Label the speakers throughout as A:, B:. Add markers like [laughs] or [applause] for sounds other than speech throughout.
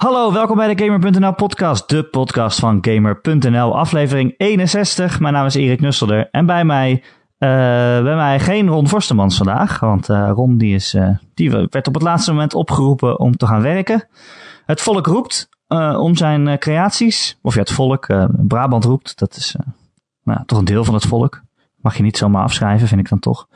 A: Hallo, welkom bij de Gamer.nl podcast, de podcast van Gamer.nl, aflevering 61. Mijn naam is Erik Nusselder en bij mij, uh, bij mij geen Ron Forstemans vandaag, want uh, Ron die is, uh, die werd op het laatste moment opgeroepen om te gaan werken. Het volk roept om zijn creaties, of ja, het volk, Brabant roept, dat is nou, toch een deel van het volk. Mag je niet zomaar afschrijven, vind ik dan toch.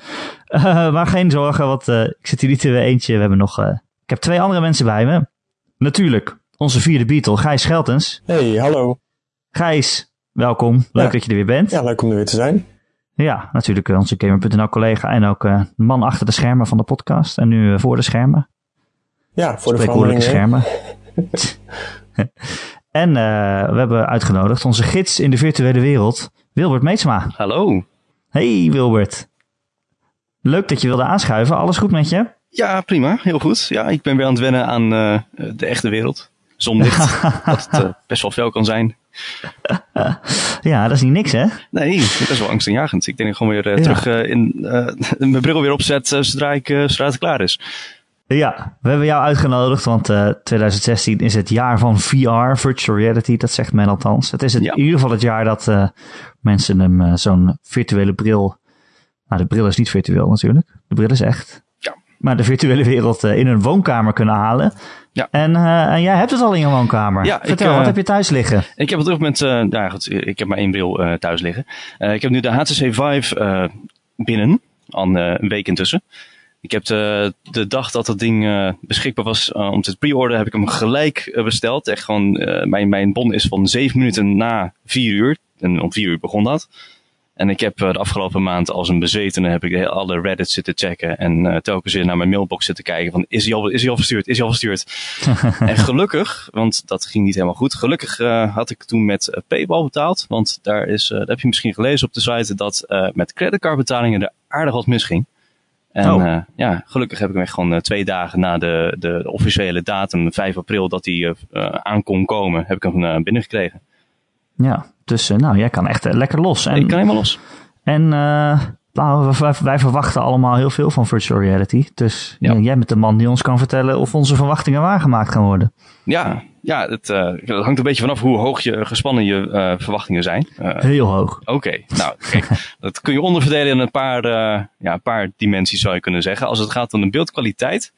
A: [laughs] maar geen zorgen, want ik zit hier niet in eentje. We hebben nog, ik heb twee andere mensen bij me. Natuurlijk, onze vierde Beatle, Gijs Scheltens.
B: Hey, hallo.
A: Gijs, welkom. Leuk dat je er weer bent.
B: Ja, leuk om er weer te zijn.
A: Ja, natuurlijk eh, onze Gamer.nl collega en ook uh, man achter de schermen van de podcast. En nu uh, voor de schermen.
B: Ja, voor de veranderingen.
A: schermen. [laughs] [laughs] en uh, we hebben uitgenodigd onze gids in de virtuele wereld, Wilbert Meetsma.
C: Hallo.
A: Hey Wilbert. Leuk dat je wilde aanschuiven. Alles goed met je?
C: Ja, prima. Heel goed. Ja, ik ben weer aan het wennen aan uh, de echte wereld. Zonlicht. [laughs] dat het uh, best wel fel kan zijn. [laughs]
A: ja, dat is niet niks, hè?
C: Nee, dat is wel angstaanjagend. Ik denk dat ik gewoon weer uh, ja. terug in [laughs] mijn bril weer opzet zodra, ik, zodra het klaar is.
A: Ja, we hebben jou uitgenodigd, want 2016 is het jaar van VR, virtual reality, dat zegt men althans. Het is het, ja. in ieder geval het jaar dat mensen hem zo'n virtuele bril... Nou, de bril is niet virtueel natuurlijk. De bril is echt maar de virtuele wereld in een woonkamer kunnen halen. Ja. En, uh, en jij hebt het al in je woonkamer. Ja, Vertel, ik, uh, wat heb je thuis liggen?
C: Ik heb het op met, nou goed, ik heb maar één bril thuis liggen. ik heb nu de HTC Vive binnen, al een week intussen. Ik heb de, de dag dat dat ding beschikbaar was om te pre-orderen, heb ik hem gelijk besteld. Echt gewoon, mijn, mijn bon is van zeven minuten na vier uur. En om vier uur begon dat. En ik heb eh, de afgelopen maand als een bezetene heb ik alle Reddit zitten checken en uh, telkens weer naar mijn mailbox zitten kijken van is hij al, is hij al verstuurd, is hij al verstuurd. [laughs] en gelukkig, want dat ging niet helemaal goed, gelukkig uh, had ik toen met Paypal betaald, want daar is, dat heb je misschien gelezen op de site, dat met creditcardbetalingen er aardig wat misging. En oh. ja, gelukkig heb ik hem gewoon twee dagen na de, de, de, officiële datum, 5 april, dat hij aan kon komen, heb ik hem binnengekregen.
A: Ja, dus uh, nou, jij kan echt uh, lekker los.
C: En, ik kan helemaal los.
A: En uh, nou, wij, wij, verwachten allemaal heel veel van virtual reality. Dus ja. jij bent de man die ons kan vertellen of onze verwachtingen waargemaakt gaan worden.
C: Ja, ja het, het hangt een beetje vanaf hoe hoog je gespannen je verwachtingen zijn.
A: heel hoog.
C: Oké, okay. nou kijk, [laughs] dat kun je onderverdelen in een paar, ja, een paar dimensies zou je kunnen zeggen. Als het gaat om de beeldkwaliteit.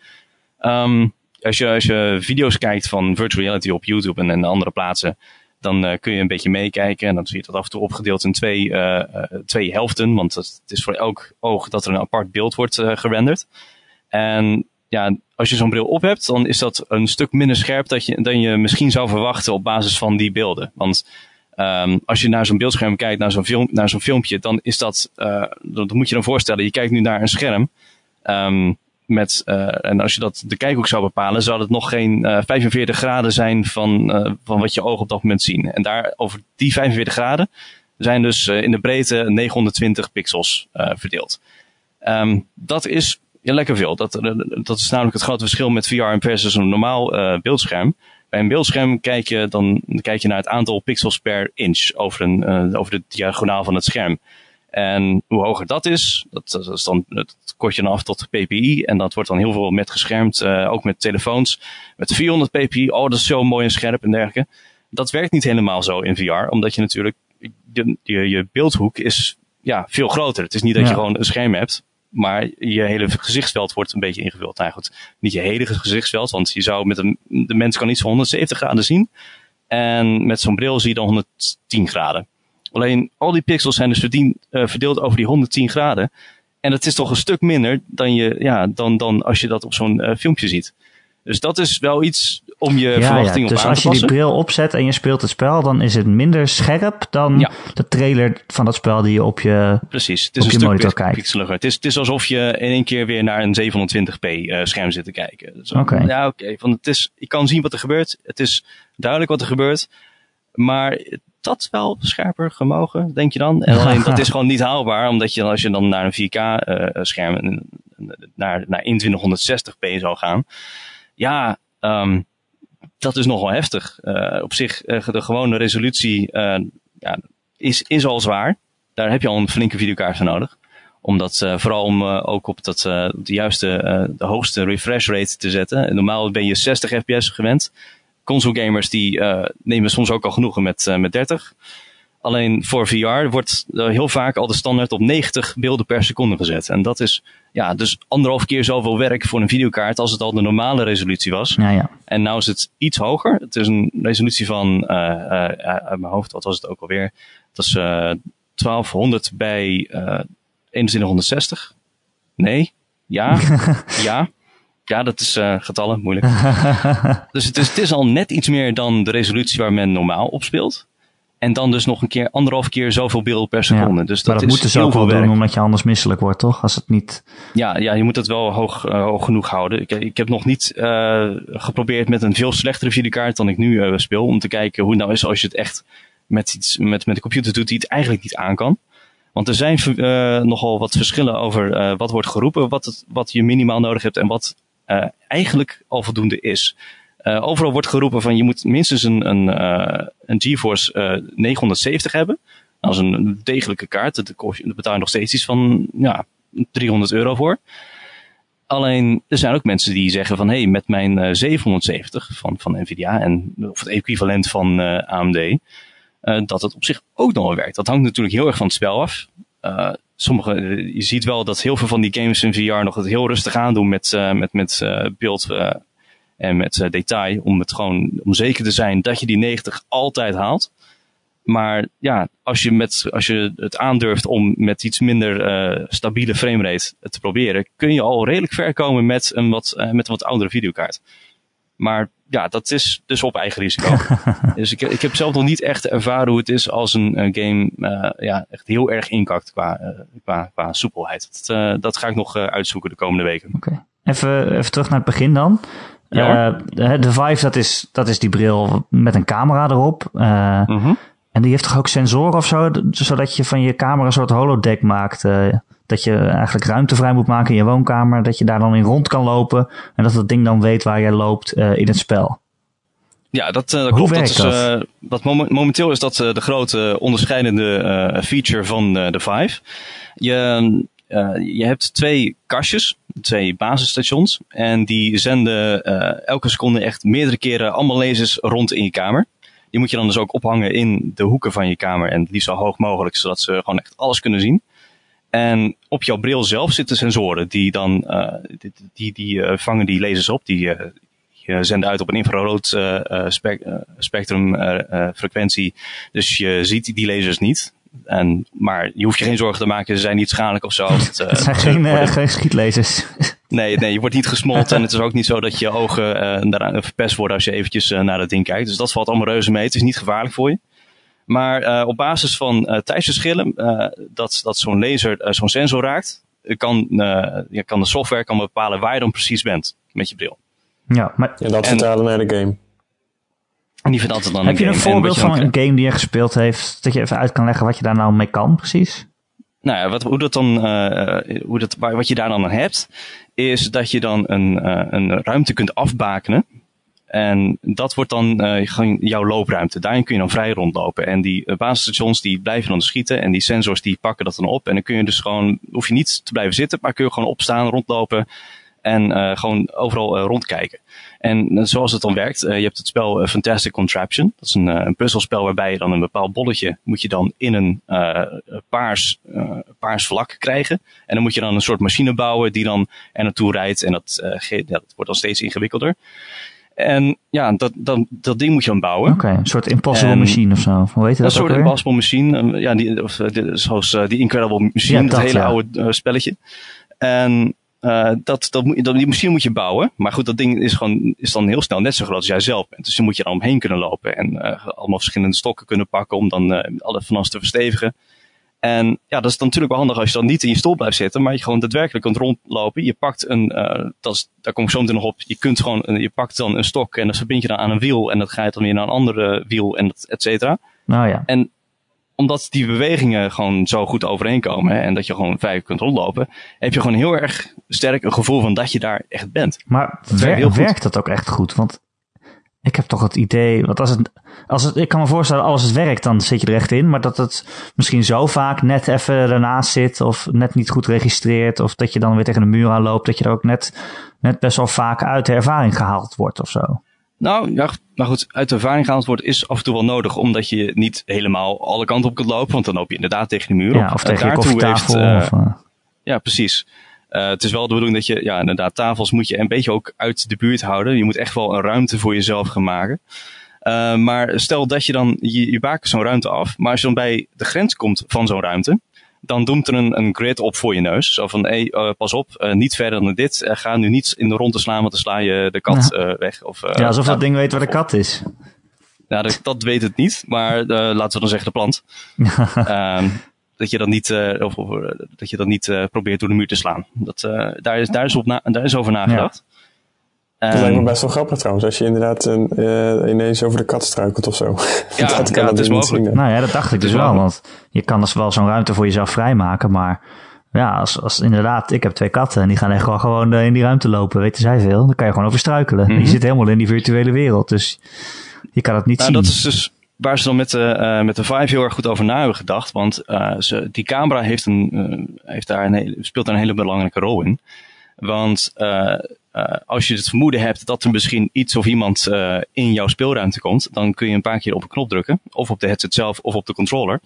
C: Um, als, je, als je video's kijkt van virtual reality op YouTube en, en andere plaatsen dan uh, kun je een beetje meekijken. En dan zie je dat af en toe opgedeeld in twee, uh, twee helften. Want het is voor elk oog dat er een apart beeld wordt gerenderd. En ja, als je zo'n bril op hebt, dan is dat een stuk minder scherp dat je, dan je misschien zou verwachten op basis van die beelden. Want um, als je naar zo'n beeldscherm kijkt, naar zo'n film, naar zo'n filmpje, dan is dat, dat moet je dan voorstellen, je kijkt nu naar een scherm. Um, met, uh, en als je dat de kijkhoek zou bepalen, zou het nog geen uh, eh, 45 graden zijn van, uh, van wat je ogen op dat moment zien. En daar over die 45 graden zijn dus in de breedte 920 pixels verdeeld. Um, dat is ja, lekker veel. Dat, dat is namelijk het grote verschil met VR versus een normaal beeldscherm. Bij een beeldscherm kijk je, dan kijk je naar het aantal pixels per inch over, een, over de diagonaal van het scherm. En hoe hoger dat is, dat, dat is dan, dat kort je dan af tot PPI. En dat wordt dan heel veel met geschermd, uh, ook met telefoons. Met 400 PPI, oh dat is zo mooi en scherp en dergelijke. Dat werkt niet helemaal zo in VR, omdat je natuurlijk, je, je, je beeldhoek is ja, veel groter. Het is niet dat ja. je gewoon een scherm hebt, maar je hele gezichtsveld wordt een beetje ingevuld. Nou goed, niet je hele gezichtsveld, want je zou met een, de mens kan iets van 170 graden zien. En met zo'n bril zie je dan 110 graden. Alleen al die pixels zijn dus verdien, uh, verdeeld over die 110 graden. En dat is toch een stuk minder dan, je, ja, dan, dan als je dat op zo'n uh, filmpje ziet. Dus dat is wel iets om je ja, verwachting
A: ja.
C: dus
A: op aan te passen. Dus als je die bril opzet en je speelt het spel, dan is het minder scherp dan ja. de trailer van dat spel die je op je
C: Precies, het is een stuk pixeliger. Het is, het is alsof je in één keer weer naar een 720p uh, scherm zit te kijken. Dus,
A: okay.
C: Ja, oké. Okay. het is, je kan zien wat er gebeurt. Het is duidelijk wat er gebeurt. Maar dat wel scherper gemogen, denk je dan? En alleen dat is [laughs] gewoon niet haalbaar, omdat je als je dan naar een 4K uh, scherm naar, naar 2160p zou gaan. Ja, um, dat is nogal heftig. Uh, op zich, uh, de gewone resolutie ja, is, is al zwaar. Daar heb je al een flinke videokaart voor nodig. Omdat vooral om ook op dat, de juiste, de hoogste refresh rate te zetten. Normaal ben je 60 fps gewend console gamers die nemen soms ook al genoegen met, met 30. Alleen voor VR wordt heel vaak al de standaard op 90 beelden per seconde gezet. En dat is ja, dus anderhalf keer zoveel werk voor een videokaart als het al de normale resolutie was.
A: Ja, ja.
C: En nu is het iets hoger. Het is een resolutie van, uh, uh, uit mijn hoofd, wat was het ook alweer? Dat is uh, 1200 bij 2160. Nee, ja, [laughs] ja. Ja, dat is getallen, moeilijk. [laughs] dus het is, het is al net iets meer dan de resolutie waar men normaal op speelt. En dan dus nog een keer anderhalf keer zoveel beelden per seconde. dus dat,
A: maar dat
C: is
A: moeten ze ook wel doen, omdat je anders misselijk wordt, toch? Als het niet...
C: Ja, ja je moet het wel hoog, uh, hoog genoeg houden. Ik, ik heb nog niet uh, geprobeerd met een veel slechtere videokaart dan ik nu uh, speel. Om te kijken hoe het nou is als je het echt met, iets, met, met de computer doet die het eigenlijk niet aan kan. Want er zijn nogal wat verschillen over wat wordt geroepen, wat, het, wat je minimaal nodig hebt en wat eigenlijk al voldoende is. Uh, overal wordt geroepen van je moet minstens een, een, uh, een GeForce uh, 970 hebben. Dat is een degelijke kaart. Daar betaal je nog steeds iets van ja, 300 euro voor. Alleen, er zijn ook mensen die zeggen van... hé, hey, met mijn 770 van, van Nvidia... en of het equivalent van AMD... dat het op zich ook nog wel werkt. Dat hangt natuurlijk heel erg van het spel af. Sommige, je ziet wel dat heel veel van die games in VR nog het heel rustig aandoen met, met, met beeld en met detail om het gewoon om zeker te zijn dat je die 90 altijd haalt. Maar ja, als je, met, als je het aandurft om met iets minder stabiele framerate te proberen, kun je al redelijk ver komen met een wat, met een wat oudere videokaart. Maar ja, dat is dus op eigen risico. [laughs] dus ik, ik heb zelf nog niet echt ervaren hoe het is als een, een game uh, ja, echt heel erg inkakt qua, qua, qua soepelheid. Dat, dat ga ik nog uitzoeken de komende weken.
A: Oké. Even, even terug naar het begin dan. Ja, uh, de Vive, dat is, dat is die bril met een camera erop. Mm-hmm. En die heeft toch ook sensoren of zo, zodat je van je kamer een soort holodeck maakt. Uh, dat je eigenlijk ruimte vrij moet maken in je woonkamer. Dat je daar dan in rond kan lopen. En dat het ding dan weet waar jij loopt in het spel.
C: Ja, dat, dat klopt. Dat is, dat? dat momenteel is dat de grote onderscheidende feature van de Vive. Je, je hebt twee kastjes twee basisstations. En die zenden uh, elke seconde echt meerdere keren allemaal lasers rond in je kamer. Die moet je dan dus ook ophangen in de hoeken van je kamer. En liefst zo hoog mogelijk, zodat ze gewoon echt alles kunnen zien. En op jouw bril zelf zitten sensoren die dan uh, die, die, die uh, vangen die lasers op. Die je zenden uit op een infrarood spec spectrum frequentie. Dus je ziet die lasers niet. En, maar je hoeft je geen zorgen te maken, ze zijn niet schadelijk of zo. [laughs]
A: Het, uh, zijn geen, uh, geen schietlezers. [laughs]
C: nee, nee, je wordt niet gesmolten en het is ook niet zo dat je ogen uh, daaraan verpest worden als je eventjes naar het ding kijkt. Dus dat valt allemaal reuze mee. Het is niet gevaarlijk voor je. Maar op basis van tijdsverschillen, dat, dat zo'n laser zo'n sensor raakt, kan, ja, kan de software kan bepalen waar je dan precies bent met je bril.
B: Ja, maar... En dat vertalen naar de game.
C: En die vindt altijd dan
A: Heb
C: een
A: je een voorbeeld van een game die je gespeeld heeft, dat je even uit kan leggen wat je daar nou mee kan, precies?
C: Nou ja, wat, hoe dat dan, uh, hoe dat, wat je daar dan aan hebt, is dat je dan een, uh, een ruimte kunt afbakenen. En dat wordt dan uh, jouw loopruimte. Daarin kun je dan vrij rondlopen. En die basisstations die blijven dan schieten. En die sensors die pakken dat dan op. En dan kun je dus gewoon, hoef je niet te blijven zitten, maar kun je gewoon opstaan, rondlopen. En uh, gewoon overal rondkijken. En zoals het dan werkt, je hebt het spel Fantastic Contraption. Dat is een, een puzzelspel waarbij je dan een bepaald bolletje moet je dan in een paars, paars vlak krijgen. En dan moet je dan een soort machine bouwen die dan er naartoe rijdt. En dat, dat wordt dan steeds ingewikkelder. En ja, dat, dat, dat ding moet je dan bouwen.
A: Oké, okay, een soort impossible en, machine of zo. Hoe heet dat?
C: Een soort impossible machine. Ja, die, of, zoals die Incredible Machine, ja, dat, dat hele ja. oude spelletje. En uh, dat, dat, dat, die machine moet je bouwen. Maar goed, dat ding is, gewoon, is dan heel snel net zo groot als jij zelf bent. Dus dan moet je er omheen kunnen lopen. En allemaal verschillende stokken kunnen pakken om dan uh, alle van alles te verstevigen. En ja, dat is dan natuurlijk wel handig als je dan niet in je stoel blijft zitten. Maar je gewoon daadwerkelijk kunt rondlopen. Je pakt een, dat is, daar kom ik zo meteen nog op. Je kunt gewoon, je pakt dan een stok en dat verbind je dan aan een wiel. En dat gaat dan weer naar een andere wiel en et cetera.
A: Nou ja.
C: En omdat die bewegingen gewoon zo goed overeenkomen en dat je gewoon vijf kunt rondlopen, heb je gewoon heel erg sterk een gevoel van dat je daar echt bent.
A: Maar wer werkt dat ook echt goed? Want ik heb toch het idee, want als het, als het, ik kan me voorstellen, als het werkt, dan zit je er echt in. Maar dat het misschien zo vaak net even ernaast zit, of net niet goed registreert, of dat je dan weer tegen de muur aan loopt, dat je er ook net, net best wel vaak uit de ervaring gehaald wordt of zo.
C: Nou, ja, maar goed, uit ervaring gehaald wordt is af en toe wel nodig, omdat je niet helemaal alle kanten op kunt lopen, want dan loop je inderdaad tegen de muur
A: ja, Of tegen je koffietafel. Heeft, uh,
C: ja, precies. Uh, het is wel de bedoeling dat je, ja, inderdaad, tafels moet je een beetje ook uit de buurt houden. Je moet echt wel een ruimte voor jezelf gaan maken. Uh, maar stel dat je dan, je, je baken zo'n ruimte af, maar als je dan bij de grens komt van zo'n ruimte, dan doemt er een, een grid op voor je neus. Zo van, hé, hey, uh, pas op, uh, niet verder dan dit. Uh, ga nu niet in de ronde slaan, want dan sla je de kat ja. weg. Of,
A: ja, alsof dat ding weet waar de kat is.
C: Ja, dat, dat weet het niet, maar laten we dan zeggen de plant. [laughs] dat je dat niet, of, of, dat je dat niet probeert door de muur te slaan. Dat, daar, is, daar, is op na, daar is over nagedacht. Ja.
B: Dat lijkt me ehm, best wel grappig trouwens, als je inderdaad een, uh, ineens over de kat struikelt of zo. [laughs]
C: Ja, dat kan ja, het is mogelijk.
A: Nou ja, dat dacht ik dus wel, want je kan dus wel zo'n ruimte voor jezelf vrijmaken, maar ja, als, als inderdaad, ik heb twee katten en die gaan echt wel gewoon in die ruimte lopen, weten zij veel, dan kan je gewoon over struikelen. Mm -hmm. Je zit helemaal in die virtuele wereld, dus je kan het niet
C: nou,
A: zien.
C: Dat is dus waar ze dan met de, uh, met de Vive heel erg goed over na hebben gedacht, want uh, ze, die camera heeft een, uh, heeft daar een hele, speelt daar een hele belangrijke rol in. Want als je het vermoeden hebt dat er misschien iets of iemand in jouw speelruimte komt, dan kun je een paar keer op een knop drukken. Of op de headset zelf of op de controller.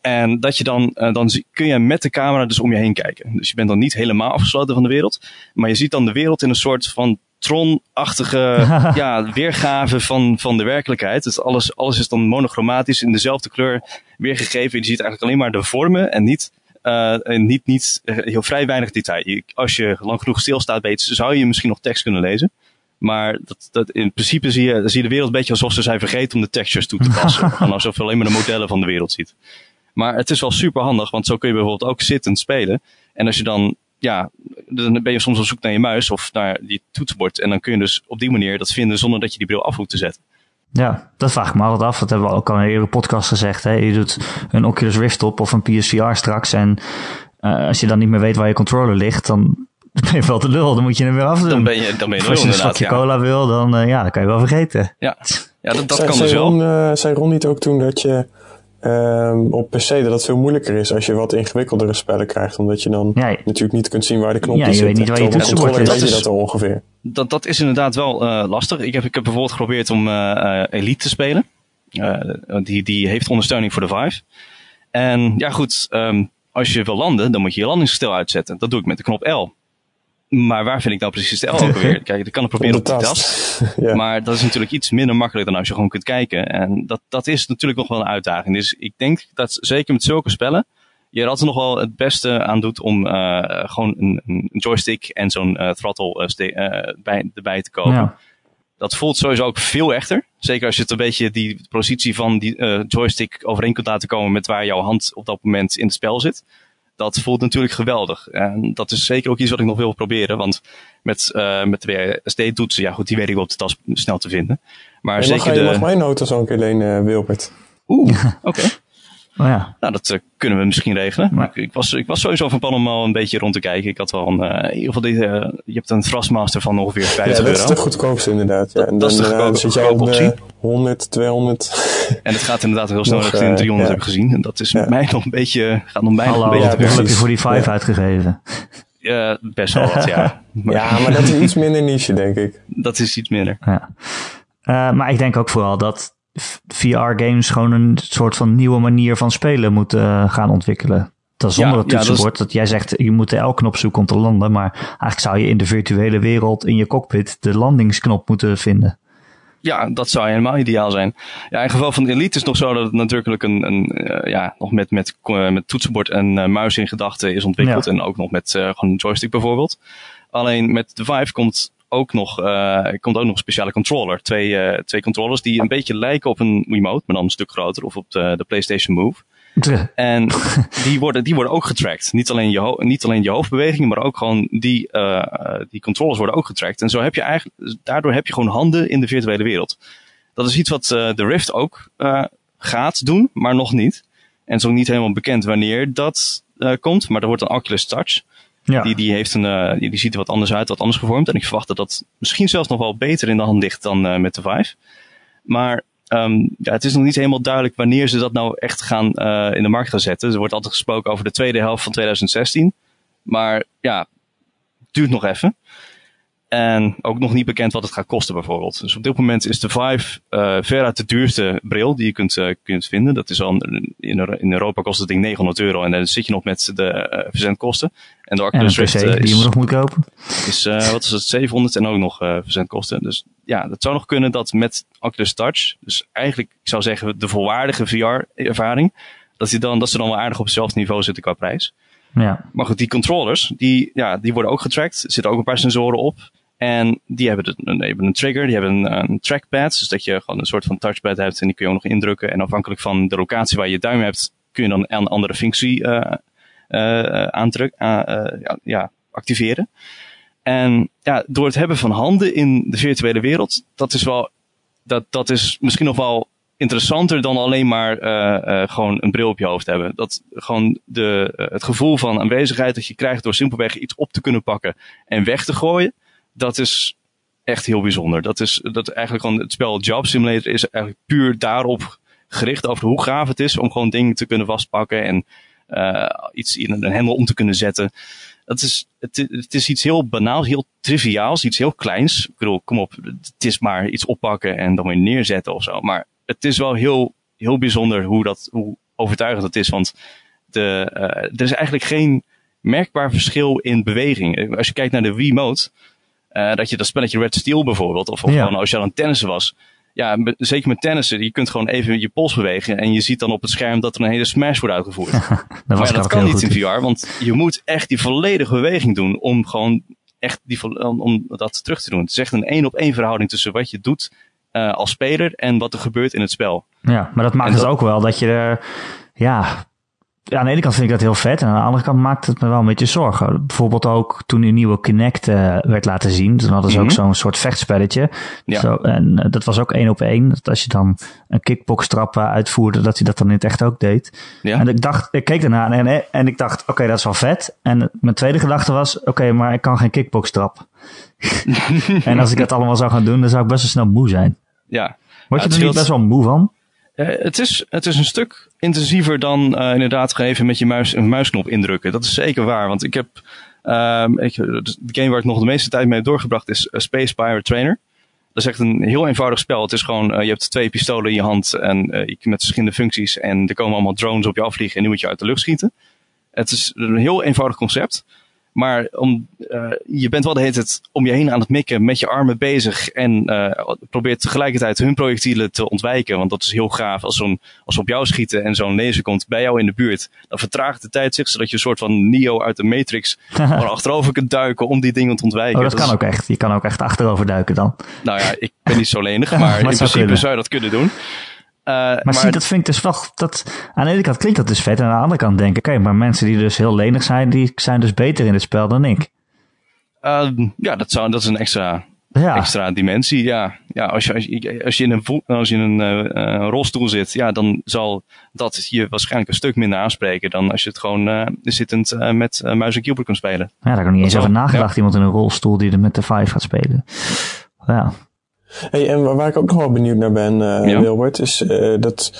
C: En dat je dan, dan kun je met de camera dus om je heen kijken. Dus je bent dan niet helemaal afgesloten van de wereld. Maar je ziet dan de wereld in een soort van Tron-achtige [laughs] ja, weergave van, van de werkelijkheid. Dus alles, alles is dan monochromatisch in dezelfde kleur weergegeven. Je ziet eigenlijk alleen maar de vormen en niet uh, niet, niet heel vrij weinig detail. Als je lang genoeg stilstaat, zou je misschien nog tekst kunnen lezen. Maar dat, dat in principe zie je, zie je de wereld een beetje alsof ze zijn vergeten om de textures toe te passen. [laughs] en alsof je alleen maar de modellen van de wereld ziet. Maar het is wel super handig, want zo kun je bijvoorbeeld ook zittend spelen. En als je dan, ja, dan ben je soms op zoek naar je muis of naar die toetsenbord. En dan kun je dus op die manier dat vinden zonder dat je die bril af hoeft te zetten.
A: Ja, dat vraag ik me altijd af. Dat hebben we ook al in een eerdere podcast gezegd. Hè? Je doet een Oculus Rift op of een PSVR straks. En uh, als je dan niet meer weet waar je controller ligt, dan [laughs] ben je wel te lul. Dan moet je hem weer afdoen.
C: Dan ben je, dan ben je
A: Als je een slokje
C: ja.
A: cola wil, dan, uh, ja, dan kan je wel vergeten.
C: Ja, ja dat, dat
B: zei,
C: kan
B: zei
C: dus wel.
B: Ron, uh, zei Ron niet ook toen dat je um, op PC dat het veel moeilijker is als je wat ingewikkeldere spellen krijgt, omdat je dan
A: Ja,
B: natuurlijk niet kunt zien waar de knopjes
A: Ja, je
B: zitten.
A: weet niet waar je
B: op
A: toetsenbord
B: weet je dat al ongeveer.
C: Dat, dat is inderdaad wel uh, lastig. Ik heb, ik heb bijvoorbeeld geprobeerd om uh, Elite te spelen. Uh, die, die heeft ondersteuning voor de Vive. En ja goed, um, als je wil landen, dan moet je je landingsgestel uitzetten. Dat doe ik met de knop L. Maar waar vind ik nou precies de L ook weer? [laughs] Kijk, ik kan het proberen op de tas. [laughs]
B: ja.
C: Maar dat is natuurlijk iets minder makkelijk dan als je gewoon kunt kijken. En dat, dat is natuurlijk nog wel een uitdaging. Dus ik denk dat zeker met zulke spellen je er altijd nog wel het beste aan doet om uh, gewoon een, een joystick en zo'n uh, throttle uh, bij, erbij te kopen.
A: Ja.
C: Dat voelt sowieso ook veel echter. Zeker als je het een beetje die positie van die uh, joystick overeen kunt laten komen met waar jouw hand op dat moment in het spel zit. Dat voelt natuurlijk geweldig. En dat is zeker ook iets wat ik nog wil proberen. Want met, uh, met de WSD-toetsen, ja goed, die weet ik wel op de tas snel te vinden. Maar zeker
B: mag, je,
C: de...
B: mag mijn auto zo een keer lenen, Wilbert?
C: Oeh, [laughs] oké.
A: Oh ja.
C: Nou, dat uh, kunnen we misschien regelen.
A: Maar-
C: Ik, ik, was, ik was sowieso van plan om al een beetje rond te kijken. Ik had wel een, uh, in ieder geval, dit, uh, je hebt een Thrustmaster van ongeveer 50
B: ja, dat is
C: euro.
B: de goedkoopste inderdaad. Ja. En
C: dat is
B: dan
C: de goedkope
B: de
C: optie.
B: 100, 200. [laughs]
C: En het gaat inderdaad heel snel
B: Nog,
C: richting de
B: eh,
C: 300
B: ja.
C: heb ik gezien. En dat is met [laughs] mij nog een beetje, gaat nog bijna
A: Hallo,
C: een beetje
B: ja,
C: te
A: hoeveel
C: ver.
A: heb je
B: precies.
A: voor die Vive
B: Ja.
A: uitgegeven?
C: Ja, best wel wat, ja. [laughs] Maar
B: ja, maar dat is iets minder niche, denk ik.
C: dat is iets minder.
A: Ja. Uh, maar ik denk ook vooral dat VR-games gewoon een soort van nieuwe manier van spelen moeten uh, gaan ontwikkelen. Dat zonder
C: Ja,
A: het
C: ja, dat is-
A: toetsenbord. dat, jij zegt, je moet de L-knop zoeken om te landen. Maar eigenlijk zou je in de virtuele wereld, in je cockpit, de landingsknop moeten vinden.
C: Ja, dat zou helemaal ideaal zijn. Ja, in geval van Elite is het nog zo dat het natuurlijk een, een uh, ja, nog met, met, uh, met toetsenbord en uh, muis in gedachten is ontwikkeld.
A: Ja.
C: En ook nog met gewoon een joystick bijvoorbeeld. Alleen met de Vive komt ook nog, uh, komt ook nog een speciale controller. Twee, uh, twee controllers die een beetje lijken op een Wiimote, maar dan een stuk groter. Of op de, de PlayStation Move. En [laughs] die worden, die worden ook getracked. Niet alleen, je niet alleen je hoofdbewegingen, maar ook gewoon die, uh, die controllers worden ook getracked. En zo heb je eigenlijk, daardoor heb je gewoon handen in de virtuele wereld. Dat is iets wat uh, de Rift ook uh, gaat doen, maar nog niet. En het is ook niet helemaal bekend wanneer dat komt, maar er wordt een Oculus Touch.
A: Ja.
C: Die, die, heeft een, uh, die, die ziet er wat anders uit, wat anders gevormd. En ik verwacht dat dat misschien zelfs nog wel beter in de hand ligt dan uh, met de Vive. Maar um, ja, het is nog niet helemaal duidelijk wanneer ze dat nou echt gaan uh, in de markt gaan zetten. Er wordt altijd gesproken over de tweede helft van 2016. Maar ja, duurt nog even. En ook nog niet bekend wat het gaat kosten bijvoorbeeld. Dus op dit moment is de Vive uh, veruit de duurste bril die je kunt, uh, kunt vinden. Dat is al, in, in Europa kost het ding 900 euro en dan zit je nog met de uh, verzendkosten.
A: En de Oculus Rift is, die je nog moet kopen.
C: Is, wat is het, 700 en ook nog verzendkosten. Dus ja, dat zou nog kunnen dat met Oculus Touch, dus eigenlijk, ik zou zeggen, de volwaardige VR-ervaring, dat, die dan, dat ze dan wel aardig op hetzelfde niveau zitten qua prijs.
A: Ja.
C: Maar goed, die controllers, die, ja, die worden ook getracked. Er zitten ook een paar sensoren op. En die hebben, een, een trigger, die hebben een, trackpad. Dus dat je gewoon een soort van touchpad hebt en die kun je ook nog indrukken. En afhankelijk van de locatie waar je duim hebt, kun je dan een andere functie uh, uh, aandruk, uh, ja, activeren. En ja, door het hebben van handen in de virtuele wereld, dat is wel, dat, dat is misschien nog wel interessanter dan alleen maar uh, gewoon een bril op je hoofd hebben. Dat gewoon de, het gevoel van aanwezigheid dat je krijgt door simpelweg iets op te kunnen pakken en weg te gooien, dat is echt heel bijzonder. Dat is dat eigenlijk het spel Job Simulator is eigenlijk puur daarop gericht over hoe gaaf het is om gewoon dingen te kunnen vastpakken en iets in een hendel om te kunnen zetten. Dat is, het, het is iets heel banaals, heel triviaals, iets heel kleins. Ik bedoel, kom op, het is maar iets oppakken en dan weer neerzetten of zo. Maar het is wel heel, heel bijzonder hoe, dat, hoe overtuigend dat is. Want de, uh, er is eigenlijk geen merkbaar verschil in beweging. Als je kijkt naar de Wiimote, uh, dat je dat spelletje Red Steel bijvoorbeeld, of, of ja. gewoon als je aan het tennissen was. Ja, zeker met tennissen, je kunt gewoon even je pols bewegen en je ziet dan op het scherm dat er een hele smash wordt uitgevoerd. [laughs] dat maar dat kan niet in VR, want je moet echt die volledige beweging doen om gewoon echt die, om, om dat terug te doen. Het is echt een één op één verhouding tussen wat je doet uh, als speler en wat er gebeurt in het spel.
A: Ja, maar dat maakt en dus dat... ook wel dat je er, ja, ja, aan de ene kant vind ik dat heel vet en aan de andere kant maakt het me wel een beetje zorgen. Bijvoorbeeld ook toen die nieuwe Kinect uh, werd laten zien, toen hadden ze mm -hmm. ook zo'n soort vechtspelletje.
C: Ja.
A: Zo, en uh, dat was ook één op één. Dat als je dan een kickbox trap uh, uitvoerde, dat hij dat dan in het echt ook deed.
C: Ja.
A: En ik dacht, ik keek daarna en, en ik dacht, oké, okay, dat is wel vet. En mijn tweede gedachte was, oké, okay, maar ik kan geen kickbox trap. [laughs] en als ik dat allemaal zou gaan doen, dan zou ik best wel snel moe zijn.
C: Ja.
A: Word je er niet best wel moe van?
C: Uh, het, is, het is een stuk intensiever dan uh, inderdaad even met je muis een muisknop indrukken. Dat is zeker waar. Want ik heb. Um, ik, de game waar ik nog de meeste tijd mee heb doorgebracht is uh, Space Pirate Trainer. Dat is echt een heel eenvoudig spel. Het is gewoon, je hebt twee pistolen in je hand en je, met verschillende functies. En er komen allemaal drones op je afvliegen en die moet je uit de lucht schieten. Het is een heel eenvoudig concept. Maar om, uh, je bent wel de hele tijd om je heen aan het mikken, met je armen bezig. En uh, probeert tegelijkertijd hun projectielen te ontwijken. Want dat is heel gaaf. Als, zo'n, als ze op jou schieten en zo'n laser komt bij jou in de buurt, dan vertraagt de tijd zich, zodat je een soort van Neo uit de Matrix [laughs] gewoon achterover kunt duiken om die dingen te ontwijken.
A: Oh, dat, dat kan is... ook echt. Je kan ook echt achterover duiken dan.
C: Nou ja, ik ben niet zo lenig, [laughs] maar, maar in principe kunnen. zou je dat kunnen doen.
A: Uh, maar, maar zie, dat vind ik dus wel. Dat, aan de ene kant klinkt dat dus vet. En aan de andere kant denk ik, oké, maar mensen die dus heel lenig zijn, die zijn dus beter in het spel dan ik.
C: Uh, ja, dat, zou, dat is een extra,
A: ja.
C: extra dimensie. Ja, ja als, je, als, je, als je in een, als je in een uh, rolstoel zit, ja, dan zal dat je waarschijnlijk een stuk minder aanspreken dan als je het gewoon uh, zittend met muis en keyboard kunt spelen.
A: Ja, daar heb ik niet eens over nagedacht. Ja. Iemand in een rolstoel die er met de Vive gaat spelen. Ja.
B: Hey, en waar ik ook nog wel benieuwd naar ben, uh, ja. Wilbert, is uh, dat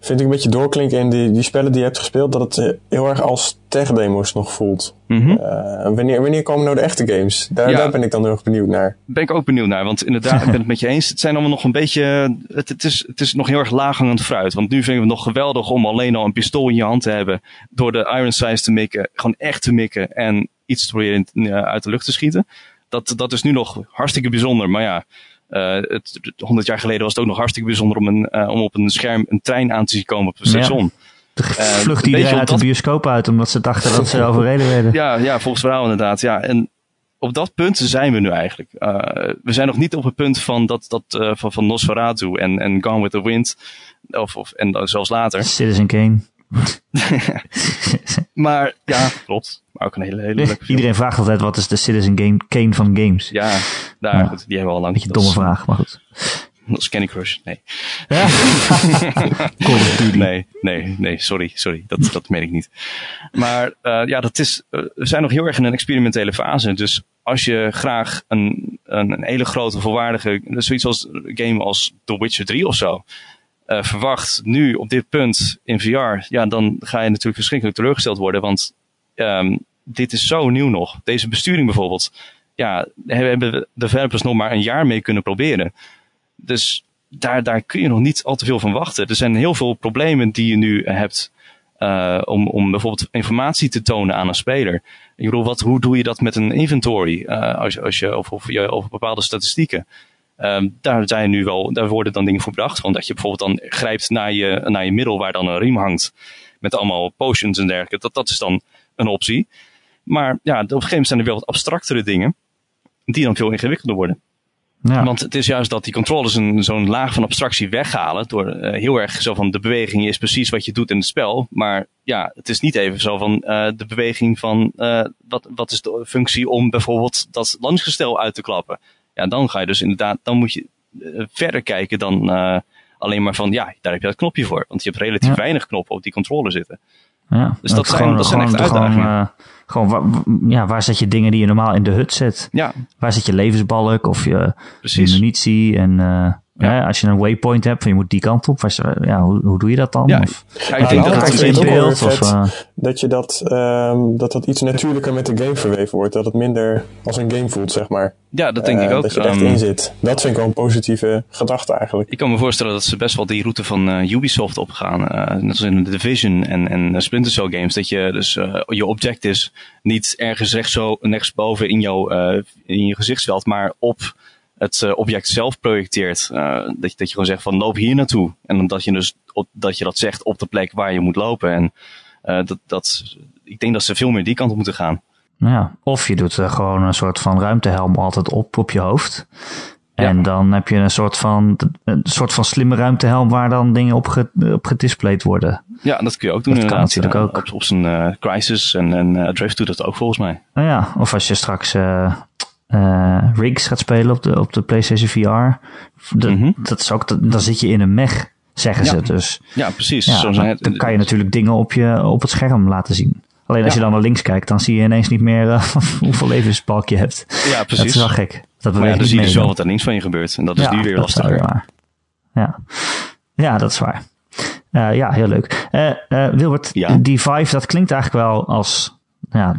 B: vind ik een beetje doorklinken in die, die spellen die je hebt gespeeld, dat het heel erg als tech-demos nog voelt.
C: Mm -hmm.
B: uh, wanneer, wanneer komen nou de echte games? Daar, ja. daar ben ik dan heel erg benieuwd naar.
C: Ben ik ook benieuwd naar, want inderdaad, ik ben het met je eens. Het zijn allemaal nog een beetje, het, het, is, het is nog heel erg laaghangend fruit. Want nu vinden we het nog geweldig om alleen al een pistool in je hand te hebben, door de iron size te mikken, gewoon echt te mikken en iets te proberen uit de lucht te schieten. Dat, dat is nu nog hartstikke bijzonder, maar ja, uh, het, 100 jaar geleden was het ook nog hartstikke bijzonder om, een, uh, om op een scherm een trein aan te zien komen op een station.
A: Ja. Uh, vlucht iedereen uit dat... de bioscoop uit omdat ze dachten dat ze overreden werden. [laughs]
C: Ja, ja, volgens verhaal inderdaad. Ja. En op dat punt zijn we nu eigenlijk. Uh, we zijn nog niet op het punt van, dat, dat, uh, van, van Nosferatu en, en Gone with the Wind. Of, of, en zelfs later.
A: Citizen Kane. [laughs]
C: maar ja, klopt. Maar ook een hele, hele leuke
A: Iedereen vraagt altijd wat is de Citizen Game, Kane van games.
C: Ja, daar, ja. Goed, die hebben we al lang.
A: Beetje domme vraag, maar goed.
C: Dat is Candy Crush, nee.
A: Ja. [laughs]
C: Nee, nee, nee, sorry, sorry, dat, dat meen ik niet. Maar uh, ja, dat is, uh, we zijn nog heel erg in een experimentele fase. Dus als je graag een, een, een hele grote, volwaardige, zoiets als game als The Witcher 3 of zo, uh, verwacht nu op dit punt in VR, ja, dan ga je natuurlijk verschrikkelijk teleurgesteld worden. Want um, dit is zo nieuw nog. Deze besturing bijvoorbeeld. ja, hebben developers nog maar een jaar mee kunnen proberen. Dus daar, daar kun je nog niet al te veel van wachten. Er zijn heel veel problemen die je nu hebt uh, om, om bijvoorbeeld informatie te tonen aan een speler. Ik bedoel, wat, hoe doe je dat met een inventory? Uh, als, als je, of, of, je, of bepaalde statistieken. Um, daar, zijn nu wel, daar worden dan dingen voor bedacht. Gewoon dat je bijvoorbeeld dan grijpt naar je, naar je middel waar dan een riem hangt. Met allemaal potions en dergelijke. Dat, dat is dan een optie. Maar ja, op een gegeven moment zijn er wel wat abstractere dingen. Die dan veel ingewikkelder worden. Ja. Want het is juist dat die controllers een, zo'n laag van abstractie weghalen. Door uh, heel erg zo van de beweging is precies wat je doet in het spel. Maar ja, het is niet even zo van uh, de beweging van uh, wat, wat is de functie om bijvoorbeeld dat landsgestel uit te klappen. Ja, dan ga je dus inderdaad, dan moet je verder kijken dan alleen maar van ja, daar heb je dat knopje voor. Want je hebt relatief ja. weinig knoppen op die controller zitten.
A: Ja, dus dat, zijn, gewoon, dat zijn echt uitdagingen. Gewoon, waar, ja, waar zet je dingen die je normaal in de hut zet?
C: Ja.
A: Waar zet je levensbalk of je, je munitie? En uh, ja. ja. als je een waypoint hebt van je moet die kant op, was, ja, hoe, hoe doe je dat dan?
C: Ja,
A: of,
C: ja, ik denk dat het
B: in beeld. Of, uh, dat, je dat, um, dat dat iets natuurlijker met de game verweven wordt. Dat het minder als een game voelt, zeg maar.
C: Ja, dat denk
B: uh,
C: ik ook.
B: Dat je er echt
C: um,
B: in zit. Dat vind ik wel een positieve gedachte eigenlijk.
C: Ik kan me voorstellen dat ze best wel die route van uh, Ubisoft opgaan. Uh, net als in The Division en, en Splinter Cell games. Dat je dus je objectives niet ergens rechts zo, rechtsboven in, jou, in je gezichtsveld, maar op het uh, object zelf projecteert. Uh, dat, je, dat je gewoon zegt van loop hier naartoe. En omdat je dus op, dat je dat zegt op de plek waar je moet lopen. En uh, dat, dat, ik denk dat ze veel meer die kant op moeten gaan.
A: Ja, of je doet er gewoon een soort van ruimtehelm altijd op op je hoofd. En ja. dan heb je een soort van, een soort van slimme ruimtehelm waar dan dingen op, ge, op gedisplayed worden.
C: Ja, dat kun je ook doen dat inderdaad. Kan natuurlijk ook. Op, op zijn uh, Crisis en, en Drift doet dat ook volgens mij.
A: Nou ja, of als je straks uh, rigs gaat spelen op de, op de PlayStation VR. De, mm -hmm. dat is ook, dan zit je in een mech, zeggen
C: ja.
A: ze dus.
C: Ja, precies.
A: Ja, dan, het, dan, kan je natuurlijk dingen op, je, op het scherm laten zien. Alleen als ja. je dan naar links kijkt, dan zie je ineens niet meer uh, [laughs] hoeveel levensbalk je hebt.
C: Ja, precies.
A: Dat is wel gek. Dat
C: maar ja, dan zie je dus wel wat er links van je gebeurt. En dat is nu weer lastiger.
A: Ja. ja, dat is waar. Uh, ja, heel leuk. Wilbert, die Vive, dat klinkt eigenlijk wel als ja,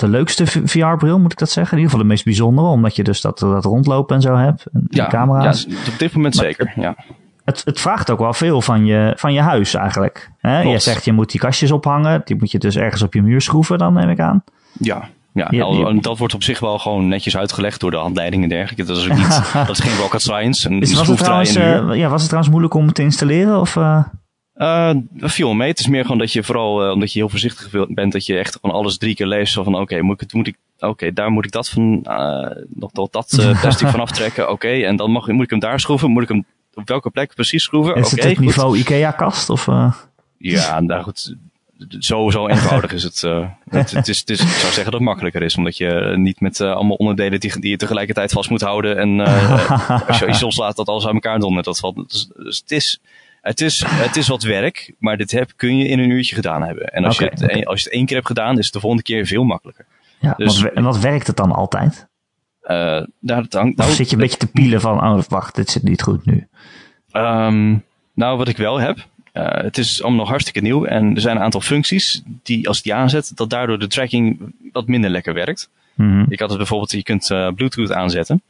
A: de leukste VR-bril, moet ik dat zeggen. In ieder geval de meest bijzondere, omdat je dus dat, dat rondlopen en zo hebt. En
C: ja,
A: camera's.
C: Ja, op dit moment maar zeker, ja.
A: Het, het vraagt ook wel veel van je, van je huis eigenlijk. Hè? Je zegt je moet die kastjes ophangen. Die moet je dus ergens op je muur schroeven, dan neem ik aan.
C: Ja, ja, dat wordt op zich wel gewoon netjes uitgelegd door de handleidingen en dergelijke. Dat is, ook niet, [laughs] dat is geen rocket science.
A: Is, was, het trouwens, uh, ja, was het trouwens moeilijk om te installeren? Of, uh...
C: Uh, dat viel mee. Het is meer gewoon dat je vooral, uh, omdat je heel voorzichtig bent, dat je echt gewoon alles drie keer leest. Zo van, oké, okay, moet ik, moet ik, oké, okay, daar moet ik dat van, uh, nog tot dat plastic [laughs] van aftrekken. Oké, okay, en dan mag, moet ik hem daar schroeven. Moet ik hem op welke plek precies schroeven?
A: Is het het niveau IKEA-kast? Of,
C: Ja, nou goed. Zo, zo eenvoudig is het, het, het, is, het is. Ik zou zeggen dat het makkelijker is, omdat je niet met allemaal onderdelen die, die je tegelijkertijd vast moet houden. En [laughs] als je iets loslaat, dat alles uit elkaar dondert. Dat valt, dus, dus het is het is, het is wat werk, maar dit heb, kun je in een uurtje gedaan hebben. En als, okay, je het, okay. als je het één keer hebt gedaan, is het de volgende keer veel makkelijker.
A: Ja, dus, wat, en wat werkt het dan altijd?
C: Uh, daar, hangt,
A: nou, of zit je een beetje te pielen van, oh wacht, dit zit niet goed nu?
C: Um, nou, wat ik wel heb, uh, het is allemaal nog hartstikke nieuw. En er zijn een aantal functies die, als die aanzet, dat daardoor de tracking wat minder lekker werkt.
A: Mm -hmm.
C: Ik had het bijvoorbeeld, je kunt uh, Bluetooth aanzetten.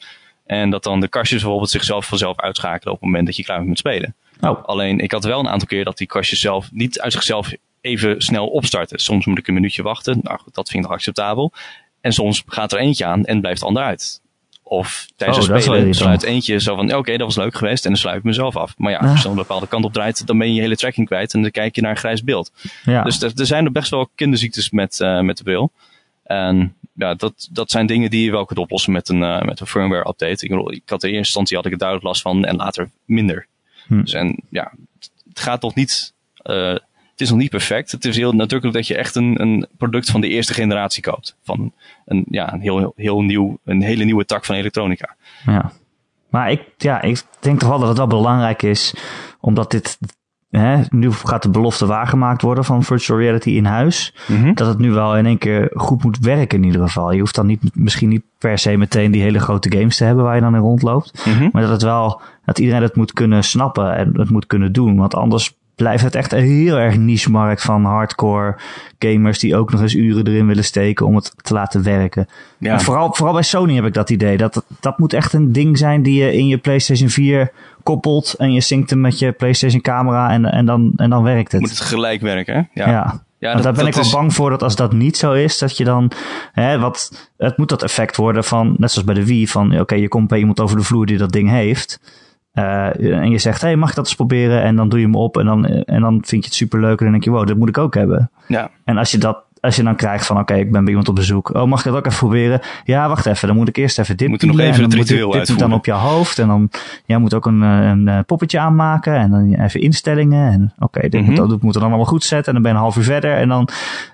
C: En dat dan de kastjes bijvoorbeeld zichzelf vanzelf uitschakelen op het moment dat je klaar bent met spelen.
A: Oh.
C: Alleen ik had wel een aantal keer dat die kastjes zelf niet uit zichzelf even snel opstarten. Soms moet ik een minuutje wachten. Nou goed, dat vind ik nog acceptabel. En soms gaat er eentje aan en blijft de ander uit. Of tijdens
A: oh,
C: het spelen sluit eentje zo van, oké, okay, dat was leuk geweest en dan sluit ik mezelf af. Maar ja, als je dan een bepaalde kant op draait, dan ben je je hele tracking kwijt en dan kijk je naar een grijs beeld.
A: Ja.
C: Dus er, er zijn er best wel kinderziektes met, uh, met de bril. En ja, dat, dat zijn dingen die je wel kunt oplossen met een, uh, met een firmware update. Ik, bedoel, ik had in eerste instantie had ik er duidelijk last van en later minder.
A: Hm.
C: Dus en ja, het gaat nog niet, uh, het is nog niet perfect. Het is heel natuurlijk dat je echt een, een product van de eerste generatie koopt. Van een, ja, een heel, heel nieuw, een hele nieuwe tak van elektronica.
A: Ja. Maar ik, ja, ik denk toch wel dat het wel belangrijk is, omdat dit Hè, nu gaat de belofte waargemaakt worden van virtual reality in huis.
C: Mm -hmm.
A: Dat het nu wel in één keer goed moet werken in ieder geval. Je hoeft dan niet, misschien niet per se meteen die hele grote games te hebben waar je dan in rondloopt.
C: Mm -hmm.
A: Maar dat het wel, dat iedereen het moet kunnen snappen en het moet kunnen doen. Want anders blijft het echt een heel erg niche markt van hardcore gamers die ook nog eens uren erin willen steken om het te laten werken. Ja. vooral, vooral bij Sony heb ik dat idee. Dat, dat moet echt een ding zijn die je in je PlayStation 4 koppelt en je synct hem met je PlayStation camera en, en, dan, en dan werkt het.
C: Moet het gelijk werken, hè?
A: Ja. ja. Ja, dat, daar ben ik wel bang voor dat als dat niet zo is, dat je dan, hè, wat, het moet dat effect worden van, net zoals bij de Wii, van oké, je komt bij iemand over de vloer die dat ding heeft. Uh, en je zegt, hey, mag ik dat eens proberen? En dan doe je hem op en dan, en dan vind je het superleuk en dan denk je, wow, dat moet ik ook hebben.
C: Ja.
A: En als je dat als je dan krijgt van, oké, ik ben bij iemand op bezoek. Oh, mag ik dat ook even proberen? Ja, wacht even. Dan moet ik eerst even dit
C: moet nog even het ritueel
A: dit, dit dan op je hoofd. En dan, jij moet ook een, eh, een, eh, poppetje aanmaken. En dan even instellingen. En oké, dit, mhm. dit moet dan allemaal goed zetten. En dan ben je een half uur verder. En dan,